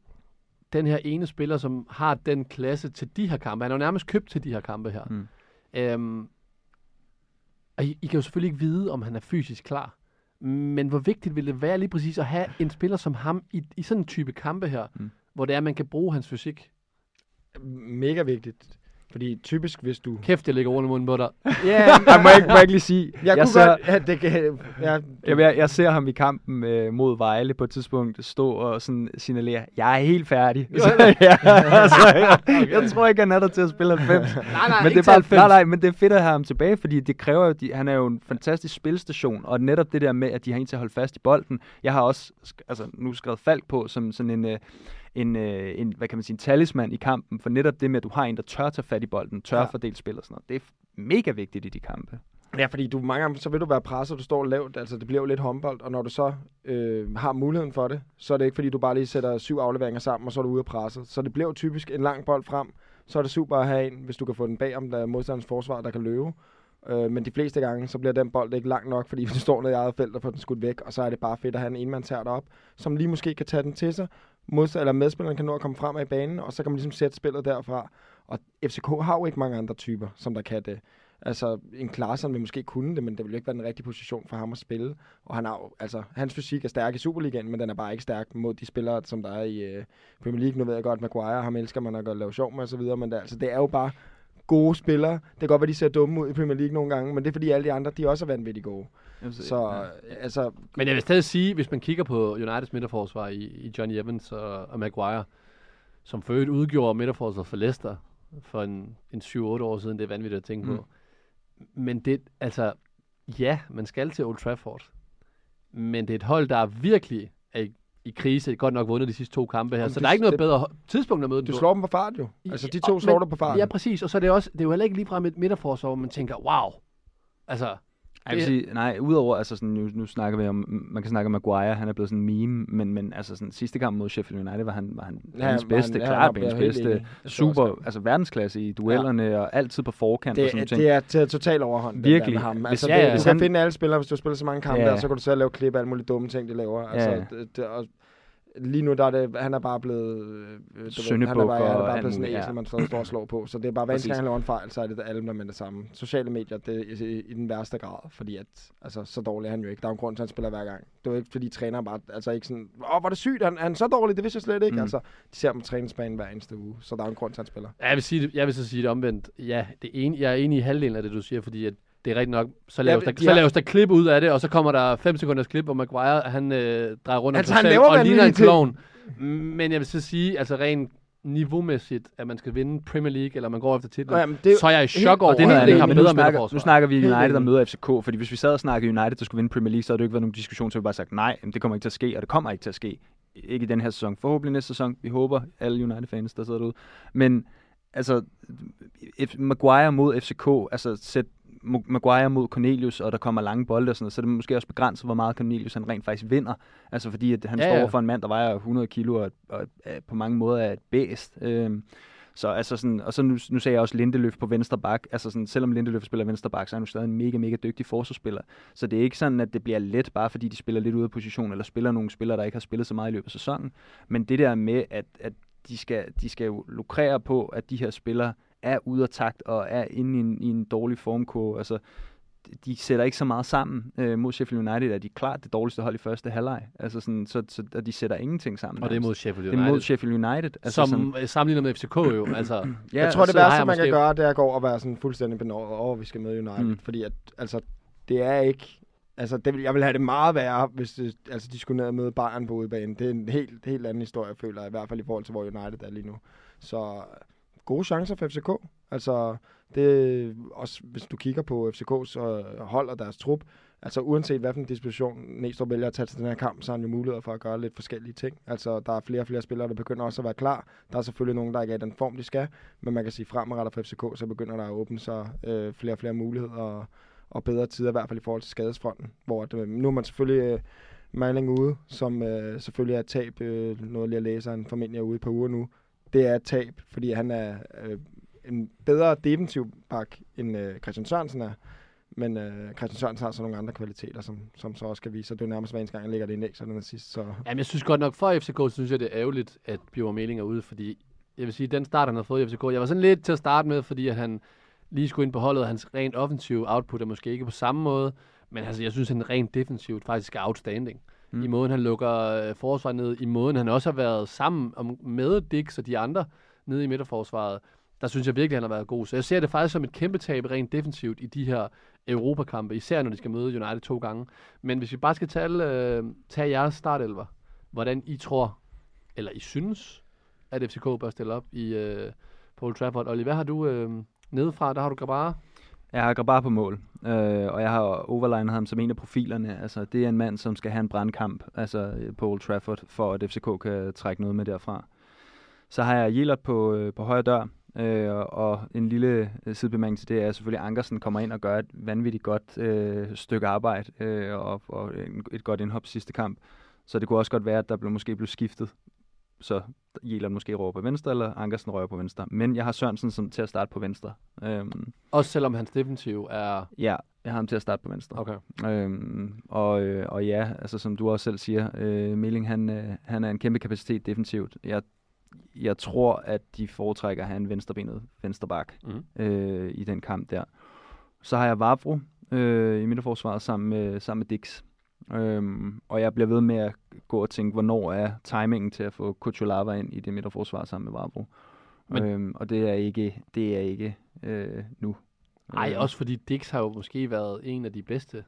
den her ene spiller, som har den klasse til de her kampe. Han er jo nærmest købt til de her kampe her. Mm. Øhm, og I, I kan jo selvfølgelig ikke vide, om han er fysisk klar. Men hvor vigtigt vil det være lige præcis at have en spiller som ham i, i sådan en type kampe her, Mm. hvor det er, at man kan bruge hans fysik. Mega vigtigt. Fordi typisk, hvis du... Kæft, jeg lægger rundt i munden på dig. Ja, jeg må ikke, må jeg ikke lige sige. Jeg, jeg kunne ser, godt... Ja, det kan, ja, jeg, jeg, jeg ser ham i kampen øh, mod Vejle på et tidspunkt stå og sådan signalere, jeg er helt færdig. Så, ja, altså, jeg, jeg tror ikke, han er der til at spille 90. Nej, nej, men det er bare, nej, nej, men det er fedt at have ham tilbage, fordi det kræver jo, de, han er jo en fantastisk spilstation, og netop det der med, at de har en til at holde fast i bolden. Jeg har også altså, nu skrevet Falk på som sådan en, øh, en, øh, en, hvad kan man sige, en talisman i kampen, for netop det med, at du har en, der tør tage fat i bolden, tør Ja. fordele spil og sådan noget. Det er mega vigtigt i de kampe. Ja, fordi du mange gange, så vil du være presset, du står lavt, altså det bliver jo lidt håndbold, og når du så øh, har muligheden for det, så er det ikke fordi, du bare lige sætter syv afleveringer sammen, og så er du ude af presset. Så det bliver jo typisk en lang bold frem, så er det super at have en, hvis du kan få den bag om der er modstanders forsvar, der kan løbe. Øh, men de fleste gange, så bliver den bold ikke lang nok, fordi du står nede i eget felt og får den skudt væk, og så er det bare fedt at have en enmands her op, som lige måske kan tage den til sig, mod, eller medspilleren kan nå at komme frem af banen, og så kan man ligesom sætte spillet derfra. Og FCK har jo ikke mange andre typer, som der kan det. Altså, en Klaarsson vil måske kunne det, men det vil jo ikke være den rigtige position for ham at spille. Og han har jo, altså, hans fysik er stærk i Superligaen, men den er bare ikke stærk mod de spillere, som der er i øh, Premier League. Nu ved jeg godt, Maguire, ham elsker man at gøre lave sjov med osv., men det, altså, det er jo bare gode spillere. Det kan godt være, de ser dumme ud i Premier League nogle gange, men det er fordi alle de andre, de også er vanvittigt gode. Så, ja. altså, Men jeg vil stadig sige, hvis man kigger på Uniteds midterforsvar i, i Johnny Evans og, og Maguire, som for øvrigt udgjorde midterforsvaret for Leicester for en, en 7-8 år siden, det er vanvittigt at tænke mm. på. Men det, altså, ja, man skal til Old Trafford, men det er et hold, der virkelig er i, i krise, godt nok vundet de sidste to kampe her, Jamen, så det- der er ikke noget det- bedre tidspunkt at møde dem du slår dem på fart jo. Altså, de to Og- slår men- dig på fart. Ja, præcis, og så er det også, det er jo heller ikke ligefrem et midterforsvar, hvor man tænker, wow, altså, Jeg vil sige, nej, udover, altså sådan, nu, nu snakker vi om, man kan snakke om Maguire, han er blevet sådan en meme, men, men altså sådan, sidste kamp mod Sheffield United var han, var han Ja, ja, hans bedste, han- ja, klart er hans bedste. Det super, også, altså verdensklasse i duellerne, ja. og altid på forkant og sådan Det, ting. det er til total overhånd. den Virkelig. Med ham. Hvis- Altså, ja, det, ja. du kan han- finde alle spillere, hvis du har spillet så mange kampe Ja. der, så kan du så lave klip af alle mulige dumme ting, de laver. Altså, Ja. det, det, og lige nu der er det, han er bare blevet... øh, du ved, han er bare, han er bare blevet sådan en æsel, ja. man står og slår på. Så det er bare, hver eneste han laver en fejl, så er det alle med det samme. Sociale medier, det er i, i den værste grad, fordi at, altså, så dårlig er han jo ikke. Der er en grund til, at han spiller hver gang. Det er jo ikke, fordi træneren bare, altså ikke sådan, åh, var det sygt, han, han er så dårlig, det vidste jeg slet ikke. Mm. Altså, de ser ham på træningsbanen hver eneste uge, så der er en grund til, at han spiller. Jeg vil, sige det, jeg vil så sige det omvendt. Ja, det ene, jeg er enig i halvdelen af det, du siger, fordi at det er rigtigt nok. Så laves, Ja, der, de så laves der klip ud af det, og så kommer der 5 sekunders klip, hvor Maguire, han øh, drejer rundt Altså, han laver og ligner en klovn. Men jeg vil så sige, altså rent niveaumæssigt, at man skal vinde Premier League, eller man går efter titlen, Nå, jamen, det, så er jeg i chok over, er at det andet, har bedre snakker, midterforsvar. nu snakker vi United, der møder FCK, fordi hvis vi sad og snakkede United, der skulle vinde Premier League, så havde det ikke været nogen diskussion, så vi bare sagt, nej, det kommer ikke til at ske, og det kommer ikke til at ske. Ikke i den her sæson. Forhåbentlig næste sæson. Vi håber, alle United-fans, der sidder derude. Men altså, Maguire mod FCK, altså sæt Maguire mod Cornelius, og der kommer lange bolde og sådan noget, så er det måske også begrænset, hvor meget Cornelius han rent faktisk vinder. Altså fordi at han Ja, ja, står over for en mand, der vejer 100 kilo og, og, og på mange måder er et bæst. Øhm, så altså sådan, og så nu, nu sagde jeg også Lindeløf på venstre bak. Altså sådan, selvom Lindeløf spiller venstre bak, så er han jo stadig en mega, mega dygtig forsvarsspiller. Så det er ikke sådan, at det bliver let, bare fordi de spiller lidt ude af position, eller spiller nogle spillere, der ikke har spillet så meget i løbet af sæsonen. Men det der med, at, at de, skal, de skal jo lukrere på, at de her spillere er ude af takt og er inde i en, i en dårlig formkurve. Altså, de sætter ikke så meget sammen øh, mod Sheffield United, er de klart det dårligste hold i første halvleg. Altså sådan, så, så, og de sætter ingenting sammen. Og det er mod Sheffield det er United. mod Sheffield United. Altså som sådan, sammenligner med FCK jo. altså, ja, jeg tror, det så har værste, man kan gøre, det er at gå og være sådan fuldstændig benådet over, at vi skal møde United. Mm. Fordi at, altså, det er ikke... Altså, det, vil- jeg vil have det meget værre, hvis det, altså, de skulle ned og møde Bayern på udebane. Det er en helt, helt anden historie, føler jeg, i hvert fald i forhold til, hvor United er lige nu. Så gode chancer for FCK. Altså, det, også hvis du kigger på FCK's øh, hold og deres trup, altså uanset hvilken disposition Næstrup vælger at tage til den her kamp, så har han jo muligheder for at gøre lidt forskellige ting. Altså, der er flere og flere spillere, der begynder også at være klar. Der er selvfølgelig nogen, der ikke er i den form, de skal, men man kan sige fremadrettet for FCK, så begynder der at åbne sig øh, flere og flere muligheder og, og bedre tider, i hvert fald i forhold til skadesfronten. Hvor at, øh, nu er man selvfølgelig øh, Malling ude, som øh, selvfølgelig er et tab, øh, noget jeg læser, han formentlig er ude på uger nu. Det er et tab, fordi han er øh, en bedre defensiv bak, end øh, Christian Sørensen er. Men øh, Christian Sørensen har så nogle andre kvaliteter, som, som så også kan vise sig. Det er jo nærmest hver eneste gang, han lægger det indlæg, så den er sidst. Så Jamen, jeg synes godt nok, for FCK, så synes jeg, det er ærgerligt, at Bjørn Meling er ude, fordi jeg vil sige, den start, han har fået i FCK, jeg var sådan lidt til at starte med, fordi at han lige skulle ind på holdet, og hans rent offensive output er måske ikke på samme måde, men altså, jeg synes, han rent defensivt faktisk er outstanding. Mm. I måden, han lukker øh, forsvaret ned, i måden, han også har været sammen om, med Dix og de andre nede i midterforsvaret, der synes jeg virkelig, han har været god. Så jeg ser det faktisk som et kæmpe tab rent defensivt i de her Europakampe, især når de skal møde United to gange. Men hvis vi bare skal tage, øh, tage jeres startelver, hvordan I tror, eller I synes, at FCK bør stille op i øh, Old Trafford. Olli, hvad har du øh, nedefra? Der har du Grabara. Jeg har Grabar på mål, øh, og jeg har overlinet ham som en af profilerne. Altså, det er en mand, som skal have en brandkamp altså, på Old Trafford, for at FCK kan trække noget med derfra. Så har jeg Jelert på, øh, på højre dør, øh, og en lille øh, sidebemærkning til det er selvfølgelig, at Ankersen kommer ind og gør et vanvittigt godt øh, stykke arbejde, øh, og, og et godt indhop sidste kamp. Så det kunne også godt være, at der blev, måske blev skiftet. Så Jelert måske rører på venstre, eller Ankersen rører på venstre. Men jeg har Sørensen som, til at starte på venstre. Øhm, Også selvom hans defensiv er... Ja, jeg har ham til at starte på venstre. Okay. Øhm, og, øh, og ja, altså som du også selv siger, øh, Milling han, øh, han er en kæmpe kapacitet defensivt. Jeg, jeg tror, at de foretrækker at have en venstrebenet vensterbak Mhm. øh, i den kamp der. Så har jeg Vavro øh, i midterforsvaret sammen med, sammen med Dix. Øhm, og jeg bliver ved med at gå og tænke, hvornår er timingen til at få Kuchulava ind i det midterforsvar sammen med Vavro. Men- Øhm, og det er ikke, det er ikke øh, nu. Nej, Øh, også fordi Dix har jo måske været en af de bedste.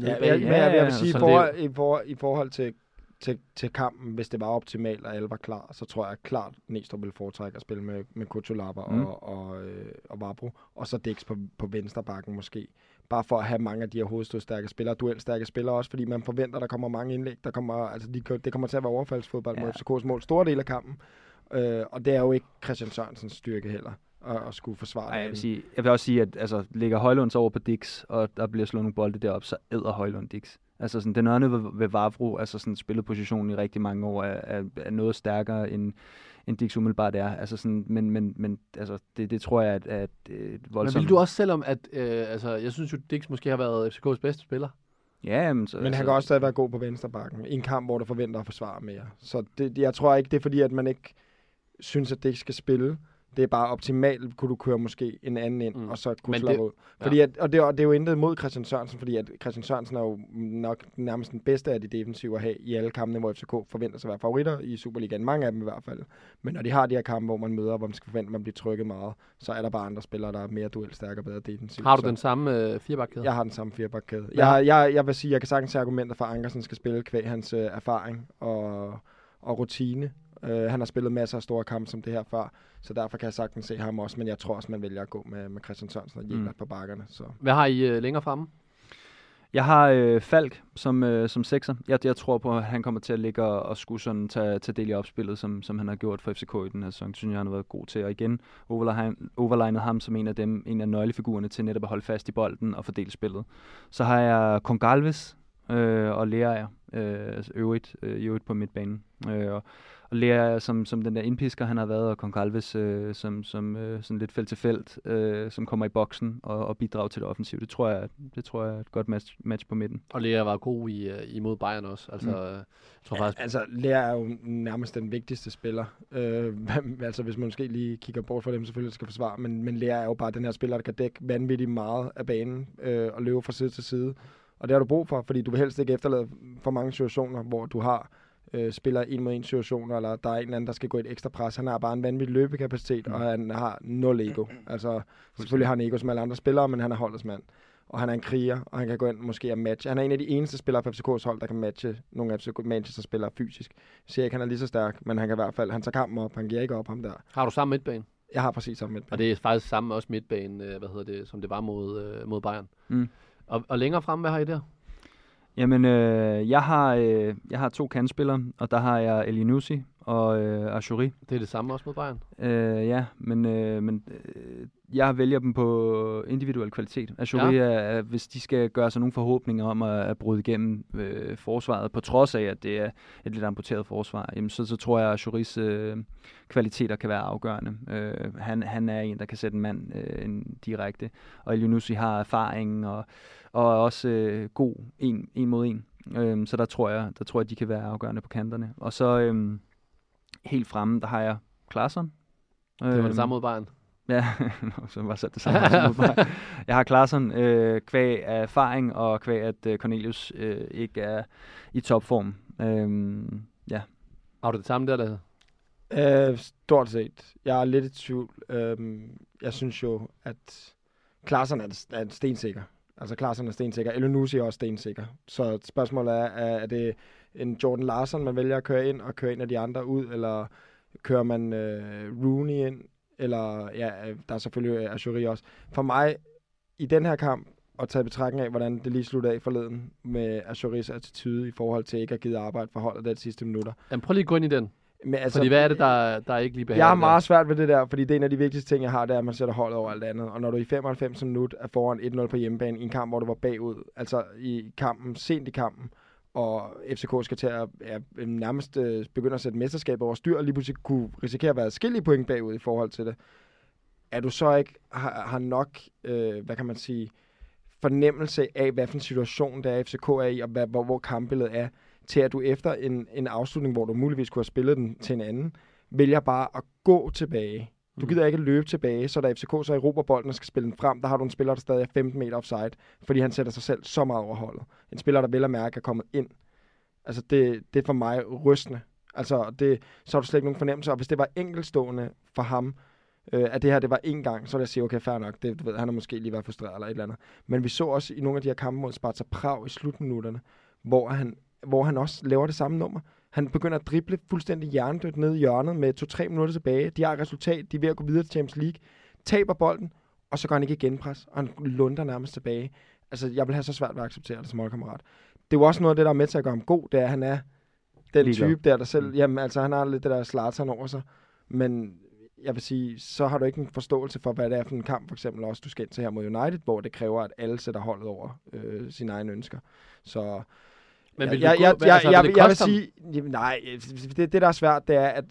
Ja, bag. jeg, men jeg, vil sige, i forhold, i, forhold, i forhold til, til, til kampen, hvis det var optimalt, og alle var klar, så tror jeg klart, Næstrup ville foretrække at spille med, med Kutulaba Mm. mm. og, og, øh, og Vabro, og så Dix på, på venstre bakken måske. Bare for at have mange af de her hovedstødstærke spillere, duelstærke spillere også, fordi man forventer, der kommer mange indlæg. Der kommer, altså de, det kommer til at være overfaldsfodbold ja. mod. FCK's mål. Store del af kampen. Øh, og det er jo ikke Christian Sørensens styrke heller, at, at skulle forsvare Ej, jeg, vil sige, jeg vil også sige, at altså, ligger Højlund så over på Dix, og der bliver slået nogle bolde derop, så æder Højlund Dix. Altså sådan, den anden ved, ved Vavro, altså sådan spillet positionen i rigtig mange år, er, er, er noget stærkere end, end Dix umiddelbart er. Altså sådan, men, men, men altså, det, det tror jeg, at, at Men voldsomt... vil du også selvom, at øh, altså, jeg synes jo, Dix måske har været FCK's bedste spiller. Ja, jamen, så, Men han så, kan også stadig være god på venstrebakken i en kamp, hvor der forventer at forsvare mere. Så det, jeg tror ikke, det er fordi, at man ikke synes, at det ikke skal spille. Det er bare optimalt, kunne du køre måske en anden ind, Mm. og så kunne Men slappe det- ud. Fordi at, og, det, og det er jo intet mod Christian Sørensen, fordi at Christian Sørensen er jo nok nærmest den bedste af de defensive at have i alle kampene, hvor FCK forventer sig at være favoritter i Superligaen. Mange af dem i hvert fald. Men når de har de her kampe, hvor man møder, hvor man skal forvente, at man bliver trykket meget, så er der bare andre spillere, der er mere duelstærke og bedre defensivt. Har du så. den samme øh, firebakkæde? Jeg har den samme firebakkæde. Ja. Jeg, jeg, jeg vil sige, jeg kan sagtens se argumenter for, at Ankersen skal spille kvæg hans øh, erfaring og, og rutine. Øh, han har spillet masser af store kampe som det her før, så derfor kan jeg sagtens se ham også, men jeg tror også, man vælger at gå med, med Christian Sørensen og Jelert Mm. på bakkerne. Så. Hvad har I øh, længere fremme? Jeg har øh, Falk som, øh, som sekser. Jeg, jeg tror på, at han kommer til at ligge og, og skulle sådan tage, tage del i opspillet, som, som han har gjort for FCK i den her sæson. Det synes jeg, han har været god til. Og igen, overlignet ham som en af dem, en af nøglefigurerne til netop at holde fast i bolden og fordele spillet. Så har jeg Kongalves øh, og Lea øh, øvrigt, øh, i øvrigt på midtbanen. Øh, og, og Lea som, som den der indpisker, han har været, og Kongalves øh, som, som øh, sådan lidt felt til felt, øh, som kommer i boksen og, og bidrager til det offensive. Det tror jeg, det tror jeg er et godt match, match på midten. Og Lea var god i, øh, imod Bayern også. Altså, Mm. jeg tror faktisk, Altså, Lea er jo nærmest den vigtigste spiller. Øh, altså, hvis man måske lige kigger bort fra dem, selvfølgelig skal forsvare, men, men Lea er jo bare den her spiller, der kan dække vanvittigt meget af banen øh, og løbe fra side til side. Og det har du brug for, fordi du vil helst ikke efterlade for mange situationer, hvor du har øh, spiller en mod en situationer, eller der er en eller anden, der skal gå et ekstra pres. Han har bare en vanvittig løbekapacitet, Mm. og han har nul ego. Altså, selvfølgelig har han ego som alle andre spillere, men han er holdets mand. og han er en kriger, og han kan gå ind måske og matche. Han er en af de eneste spillere på FCK's hold, der kan matche nogle af FCK Manchester-spillere fysisk. Jeg siger ikke, han er lige så stærk, men han kan i hvert fald, han tager kampen op, han giver ikke op ham der. Har du samme midtbane? Jeg har præcis samme Og midtbane. det er faktisk samme også midtbane, øh, hvad hedder det, som det var mod, øh, mod Bayern. Mm. Og, og længere frem, hvad har I der? Jamen, øh, jeg, har, øh, jeg har to kandspillere, og der har jeg Elinusi og øh, Ashuri. Det er det samme også mod Bayern. Øh, ja, men, øh, men øh, jeg vælger dem på individuel kvalitet. Ashuri, ja. er, er, hvis de skal gøre sig nogle forhåbninger om at, at bryde igennem øh, forsvaret, på trods af, at det er et lidt amputeret forsvar, jamen, så, så tror jeg, at Ashuris øh, kvaliteter kan være afgørende. Øh, han, han er en, der kan sætte en mand øh, en direkte, og Elinusi har erfaring og, og er også øh, god en, en mod en. Øh, så der tror, jeg, der tror jeg, de kan være afgørende på kanterne. Og så øh, helt fremme, der har jeg Klaarsson. Det var Øhm, det samme mod Bayern. Ja, Nå, så var sat det samme. mod mig. jeg har Klaarsson øh, kvæg af erfaring, og kvæg at øh, Cornelius øh, ikke er i topform. Øhm, ja. Har du det samme der, der? Øh, stort set. Jeg er lidt i tvivl. Øhm, jeg synes jo, at Klaarsson er, er stensikker. Altså Klaarsson er stensikker. Elonusi er også stensikker. Så spørgsmålet er, er, er det en Jordan Larsen, man vælger at køre ind, og køre en af de andre ud, eller kører man øh, Rooney ind, eller ja, øh, der er selvfølgelig Ashuri også. For mig, i den her kamp, og tage betragtning af, hvordan det lige sluttede af forleden med Ashuris attitude i forhold til ikke at give arbejde for holdet de sidste minutter. Jamen, prøv lige at gå ind i den. Men Altså, fordi hvad er det, der, der er ikke lige behager? jeg har meget svært ved det der, fordi det er en af de vigtigste ting, jeg har, det er, at man sætter holdet over alt andet. Og når du i 95 minut er foran 1-0 på hjemmebane i en kamp, hvor du var bagud, altså i kampen, sent i kampen, og FCK skal til at ja, øhm, nærmest øh, begynde at sætte mesterskabet over styr, og lige pludselig kunne risikere at være skille point bagud i forhold til det. Er du så ikke har, har nok, øh, hvad kan man sige, fornemmelse af, hvad for en situation der er, FCK er i, og hvad, hvor, hvor kampbilledet er, til at du efter en, en afslutning, hvor du muligvis kunne have spillet den til en anden, vælger bare at gå tilbage. Du gider ikke løbe tilbage, så da FCK så erobrer bolden og skal spille den frem, der har du en spiller, der stadig er 15 meter offside, fordi han sætter sig selv så meget over holdet. En spiller, der vel at mærke er kommet ind. Altså, det, det er for mig rystende. Altså, det, så har du slet ikke nogen fornemmelse. Og hvis det var enkeltstående for ham, øh, at det her det var én gang, så ville jeg sige, okay, fair nok. Det, du ved, han har måske lige været frustreret eller et eller andet. Men vi så også i nogle af de her kampe mod Sparta Prag i slutminutterne, hvor han, hvor han også laver det samme nummer. Han begynder at drible fuldstændig hjernedødt ned i hjørnet med 2-3 minutter tilbage. De har et resultat, de er ved at gå videre til Champions League, taber bolden, og så går han ikke genpres, og han lunder nærmest tilbage. Altså, jeg vil have så svært ved at acceptere det som holdkammerat. Det er jo også noget af det, der er med til at gøre ham god, det er, at han er den Ligeglad. type der, der selv, Mm. jamen altså, han har lidt det der Zlatan over sig, men jeg vil sige, så har du ikke en forståelse for, hvad det er for en kamp, for eksempel også, du skal ind til her mod United, hvor det kræver, at alle sætter holdet over øh, sine egne ønsker. Så Men vil jeg, du jeg, gå, jeg, altså, jeg, vil jeg, vil sige, jamen, nej, det, det der er svært, det er, at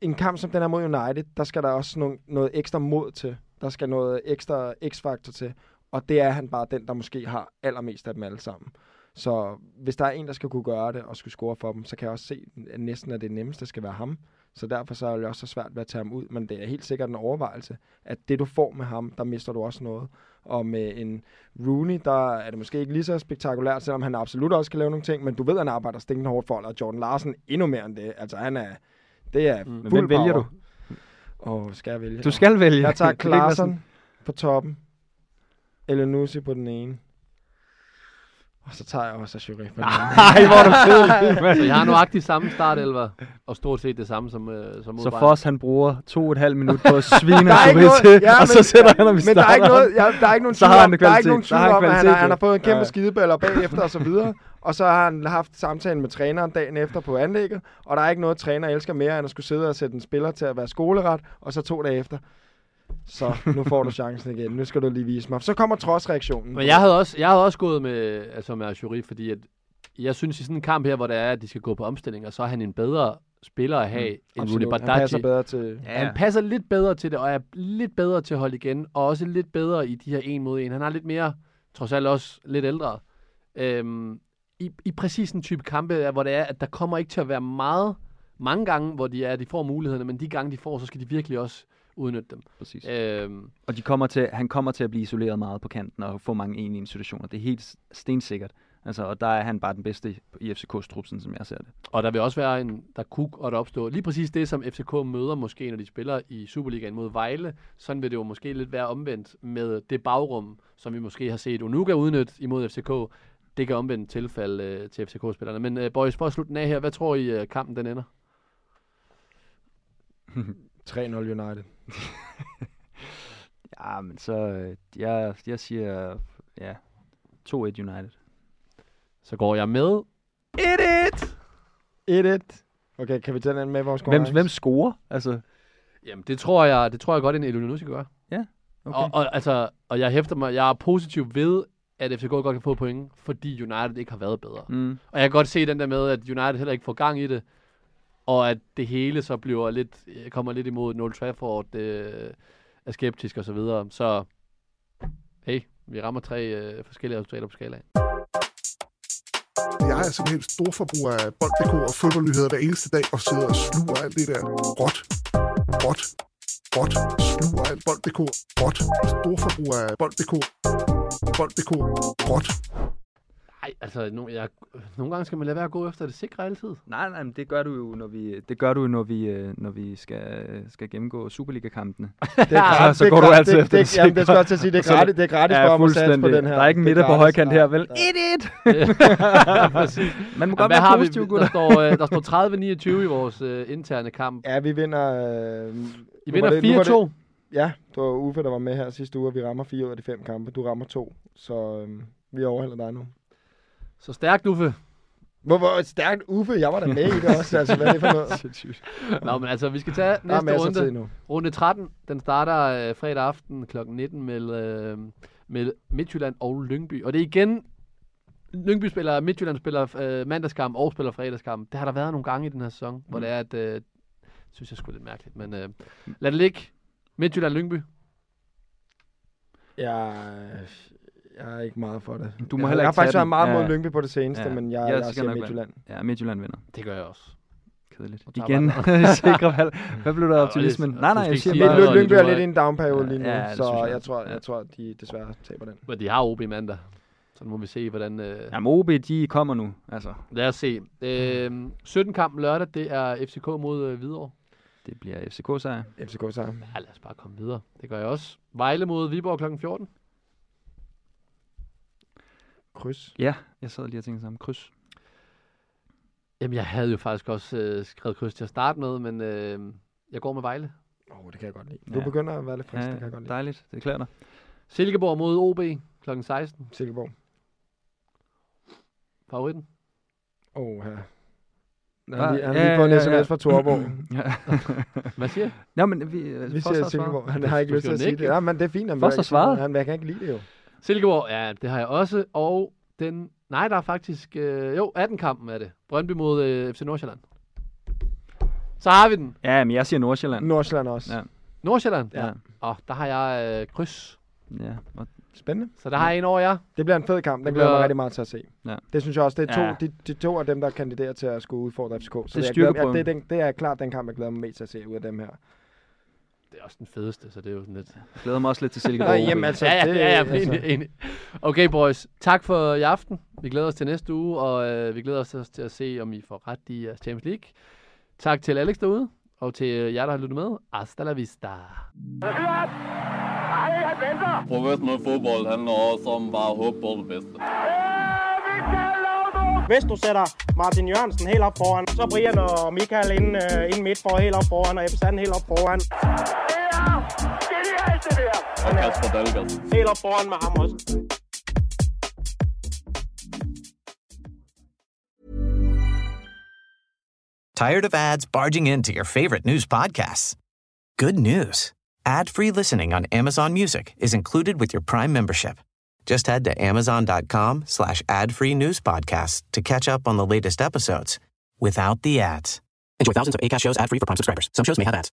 en kamp som den her mod United, der skal der også nogle, noget ekstra mod til. Der skal noget ekstra x-faktor til. Og det er han bare den, der måske har allermest af dem alle sammen. Så hvis der er en, der skal kunne gøre det og skulle score for dem, så kan jeg også se, at næsten at det nemmeste skal være ham. Så derfor så er det også så svært ved at tage ham ud. Men det er helt sikkert en overvejelse, at det du får med ham, der mister du også noget. Og med en Rooney, der er det måske ikke lige så spektakulært, selvom han absolut også kan lave nogle ting, men du ved, at han arbejder stinkende hårdt for, og Jordan Larsen endnu mere end det. Altså han er, det er Mm. Men fuld hvem vælger power. du? Åh, skal jeg vælge? Du skal vælge. Jeg tager Klaarsson på toppen. Elenusi på den ene. Og så tager jeg også Ashuri på den anden. Ej, hvor er du fed. Så jeg har nuagtigt samme startelver, og stort set det samme som, øh, som Så. Foss han bruger to og et halvt minut på at svine noget- til, ja, og så sætter han ham i Men der er ikke starten. noget, ja, der er ikke nogen Så tvivl har han om, det der er ikke nogen tvivl har han om, at han han har fået en kæmpe ja. skideballer bagefter og så videre. Og så har han haft samtalen med træneren dagen efter på anlægget, og der er ikke noget, træner elsker mere, end at skulle sidde og sætte en spiller til at være skoleret, og så to dage efter. Så nu får du chancen igen. Nu skal du lige vise mig. Så kommer trodsreaktionen. Men jeg havde også, jeg havde også gået med, altså med Ashuri, fordi at jeg synes i sådan en kamp her, hvor det er, at de skal gå på omstillinger, så er han en bedre spiller at have mm, end Rooney Absolut. Han Badaji. passer bedre til... Ja. Han passer lidt bedre til det, og er lidt bedre til at holde igen, og også lidt bedre i de her en mod en. Han har lidt mere, trods alt også lidt ældre. Øhm, i, I præcis en type kampe, hvor det er, at der kommer ikke til at være meget, mange gange, hvor de er, de får mulighederne, men de gange, de får, så skal de virkelig også udnytte dem. Præcis. Øhm, Og de kommer til, han kommer til at blive isoleret meget på kanten og få mange en i situationer. Det er helt stensikkert. Altså, og der er han bare den bedste i FCK's trup, sådan som jeg ser det. Og der vil også være en, der kunne godt opstå lige præcis det, som FCK møder måske, når de spiller i Superligaen mod Vejle. Sådan vil det jo måske lidt være omvendt med det bagrum, som vi måske har set Unuka udnytte imod FCK. Det kan omvendt tilfælde øh, til FCK-spillerne. Men øh, boys, for at slutte den af her, hvad tror I, øh, kampen den ender? 3-0 United. Ja, men så, øh, jeg, jeg siger, ja, 2-1 United. Så går jeg med 1-1! 1-1. Okay, kan vi tage den med vores Hvem, konkurrence? hvem scorer? Altså, Jamen, det tror jeg, det tror jeg godt, en Elunussi gør. okay. Og, og, altså, og jeg hæfter mig, jeg er positiv ved, at FCK godt kan få point, fordi United ikke har været bedre. Mm. Og jeg kan godt se den der med, at United heller ikke får gang i det, og at det hele så bliver lidt, kommer lidt imod Noel Trafford, øh, er skeptisk og så videre. Så hey, vi rammer tre øh, forskellige resultater på skalaen. Jeg er simpelthen stor forbruger af bold.dk og fodboldnyheder hver eneste dag, og sidder og sluger alt det der råt, råt, råt, sluger alt bold.dk, råt, stor forbruger af bold.dk, bold.dk, råt. Nej, altså, no, jeg, nogle gange skal man lade være at gå efter det sikre altid. Nej, nej, men det gør du jo, når vi, det gør du jo, når vi, øh, når vi skal, skal gennemgå Superliga-kampene. Det er gratis, så det går du altid det, efter det, det jamen, det skal sikre. jeg til at sige, det er Så- gratis, det er gratis Ja, for mig at på den her. Der er ikke Det midter på højkant her, vel? nej. 1-1! Præcis. Man må godt være positiv, Der gutter. står, øh, der står 30-29 i vores øh, interne kamp. Ja, vi vinder... Øh, I vinder det- nu var 4-2. det- Ja, det var Uffe, der var med her sidste uge, og vi rammer fire ud af de fem kampe. Du rammer to, så øh, vi overhælder dig nu. Så stærkt, Uffe. Hvor, hvor stærkt Uffe, jeg var der med i det også. Altså, hvad er det for noget? Nå, men altså, vi skal tage næste tid runde. nu. Runde 13, den starter øh, fredag aften kl. 19 med, øh, med Midtjylland og Lyngby. Og det er igen, Lyngby spiller, Midtjylland spiller øh, mandagskamp og spiller fredagskamp. Det har der været nogle gange i den her sæson, mm. hvor det er, at øh, synes jeg sgu lidt mærkeligt. Men øh, lad det ligge. Midtjylland Lyngby. Jeg, jeg er ikke meget for det. Du må jeg, heller jeg har ikke faktisk været meget mod Ja. Lyngby på det seneste, Ja. men jeg, Jeg jeg, siger Midtjylland. Ja, Midtjylland vinder. Det gør jeg også. Kedeligt. Og Igen, bare- sikre valg. Hvad blev der optimismen? Nej, nej, jeg ikke siger sige bare... Lyngby, er lidt i en downperiode lige nu, så jeg tror, jeg tror, de desværre taber den. Men de har OB mandag. Så nu må vi se, hvordan... Øh, Jamen, OB, de kommer nu. Altså, Lad os se. Øh, 17 kampen lørdag, det er FCK mod øh, Hvidovre. det bliver FCK-sejr. FCK sammen. Ja, lad os bare komme videre. Det gør jeg også. Vejle mod Viborg kl. 14. Kryds. Ja, jeg sad lige og tænkte sammen. Kryds. Jamen, jeg havde jo faktisk også øh, skrevet kryds til at starte med, men øh, jeg går med Vejle. Åh, oh, det kan jeg godt lide. Du Ja. begynder at være lidt frisk, Ja, det kan jeg godt lide. dejligt. Det klæder dig. Silkeborg mod OB kl. 16. Silkeborg. Favoritten. Åh, oh, ja. Han har lige, han lige fået en ja, sms ja. fra Torborg. ja. Hvad siger? Nå, men vi, øh, Vi siger Silkeborg. Han har ikke lyst til at sige det. Ja, men det er fint. Han Foster svarede. Han, han kan ikke lide det jo. Silkeborg, ja, det har jeg også. Og den... Nej, der er faktisk... Øh, jo, 18-kampen er det. Brøndby mod øh, FC Nordsjælland. Så har vi den. Ja, men jeg siger Nordsjælland. Nordsjælland også. Ja. Nordsjælland. Ja. Og der har jeg øh, kryds. ja. Og Spændende. Så der har jeg en over jer. Det bliver en fed kamp. Den Det glæder jeg mig bliver- rigtig meget til at se. Ja. Det synes jeg også. Det er to, Ja. de, de to af dem, der kandiderer til at skulle udfordre FCK. Så er jeg glæder, ja, det, er den, det er klart den kamp, jeg glæder mig mest til at se ud af dem her. Det er også den fedeste, så det er jo sådan lidt... jeg glæder mig også lidt til Silkeborg. Nej, jamen altså, ja, ja, det, ja, ja, altså, enig, enig. Okay, boys. Tak for i aften. Vi glæder os til næste uge, og øh, vi glæder os også til at se, om I får ret i jeres Champions League. Tak til Alex derude, og til jer, der har lyttet med. Hasta la vista. Professionel fodbold handler også om bare at håbe på det bedste. Hvis du sætter Martin Jørgensen helt op foran, så Brian og Michael ind, uh, ind midt for helt op foran, og Ebbe Sand helt op foran. Og Kasper Dahlgaard. Foran med ham også. Tired of ads barging into your favorite news podcasts? Good news. Ad-free listening on Amazon Music is included with your Prime membership. Just head to amazon.com slash ad-free news podcasts to catch up on the latest episodes without the ads. Enjoy thousands of ACAST shows ad-free for Prime subscribers. Some shows may have ads.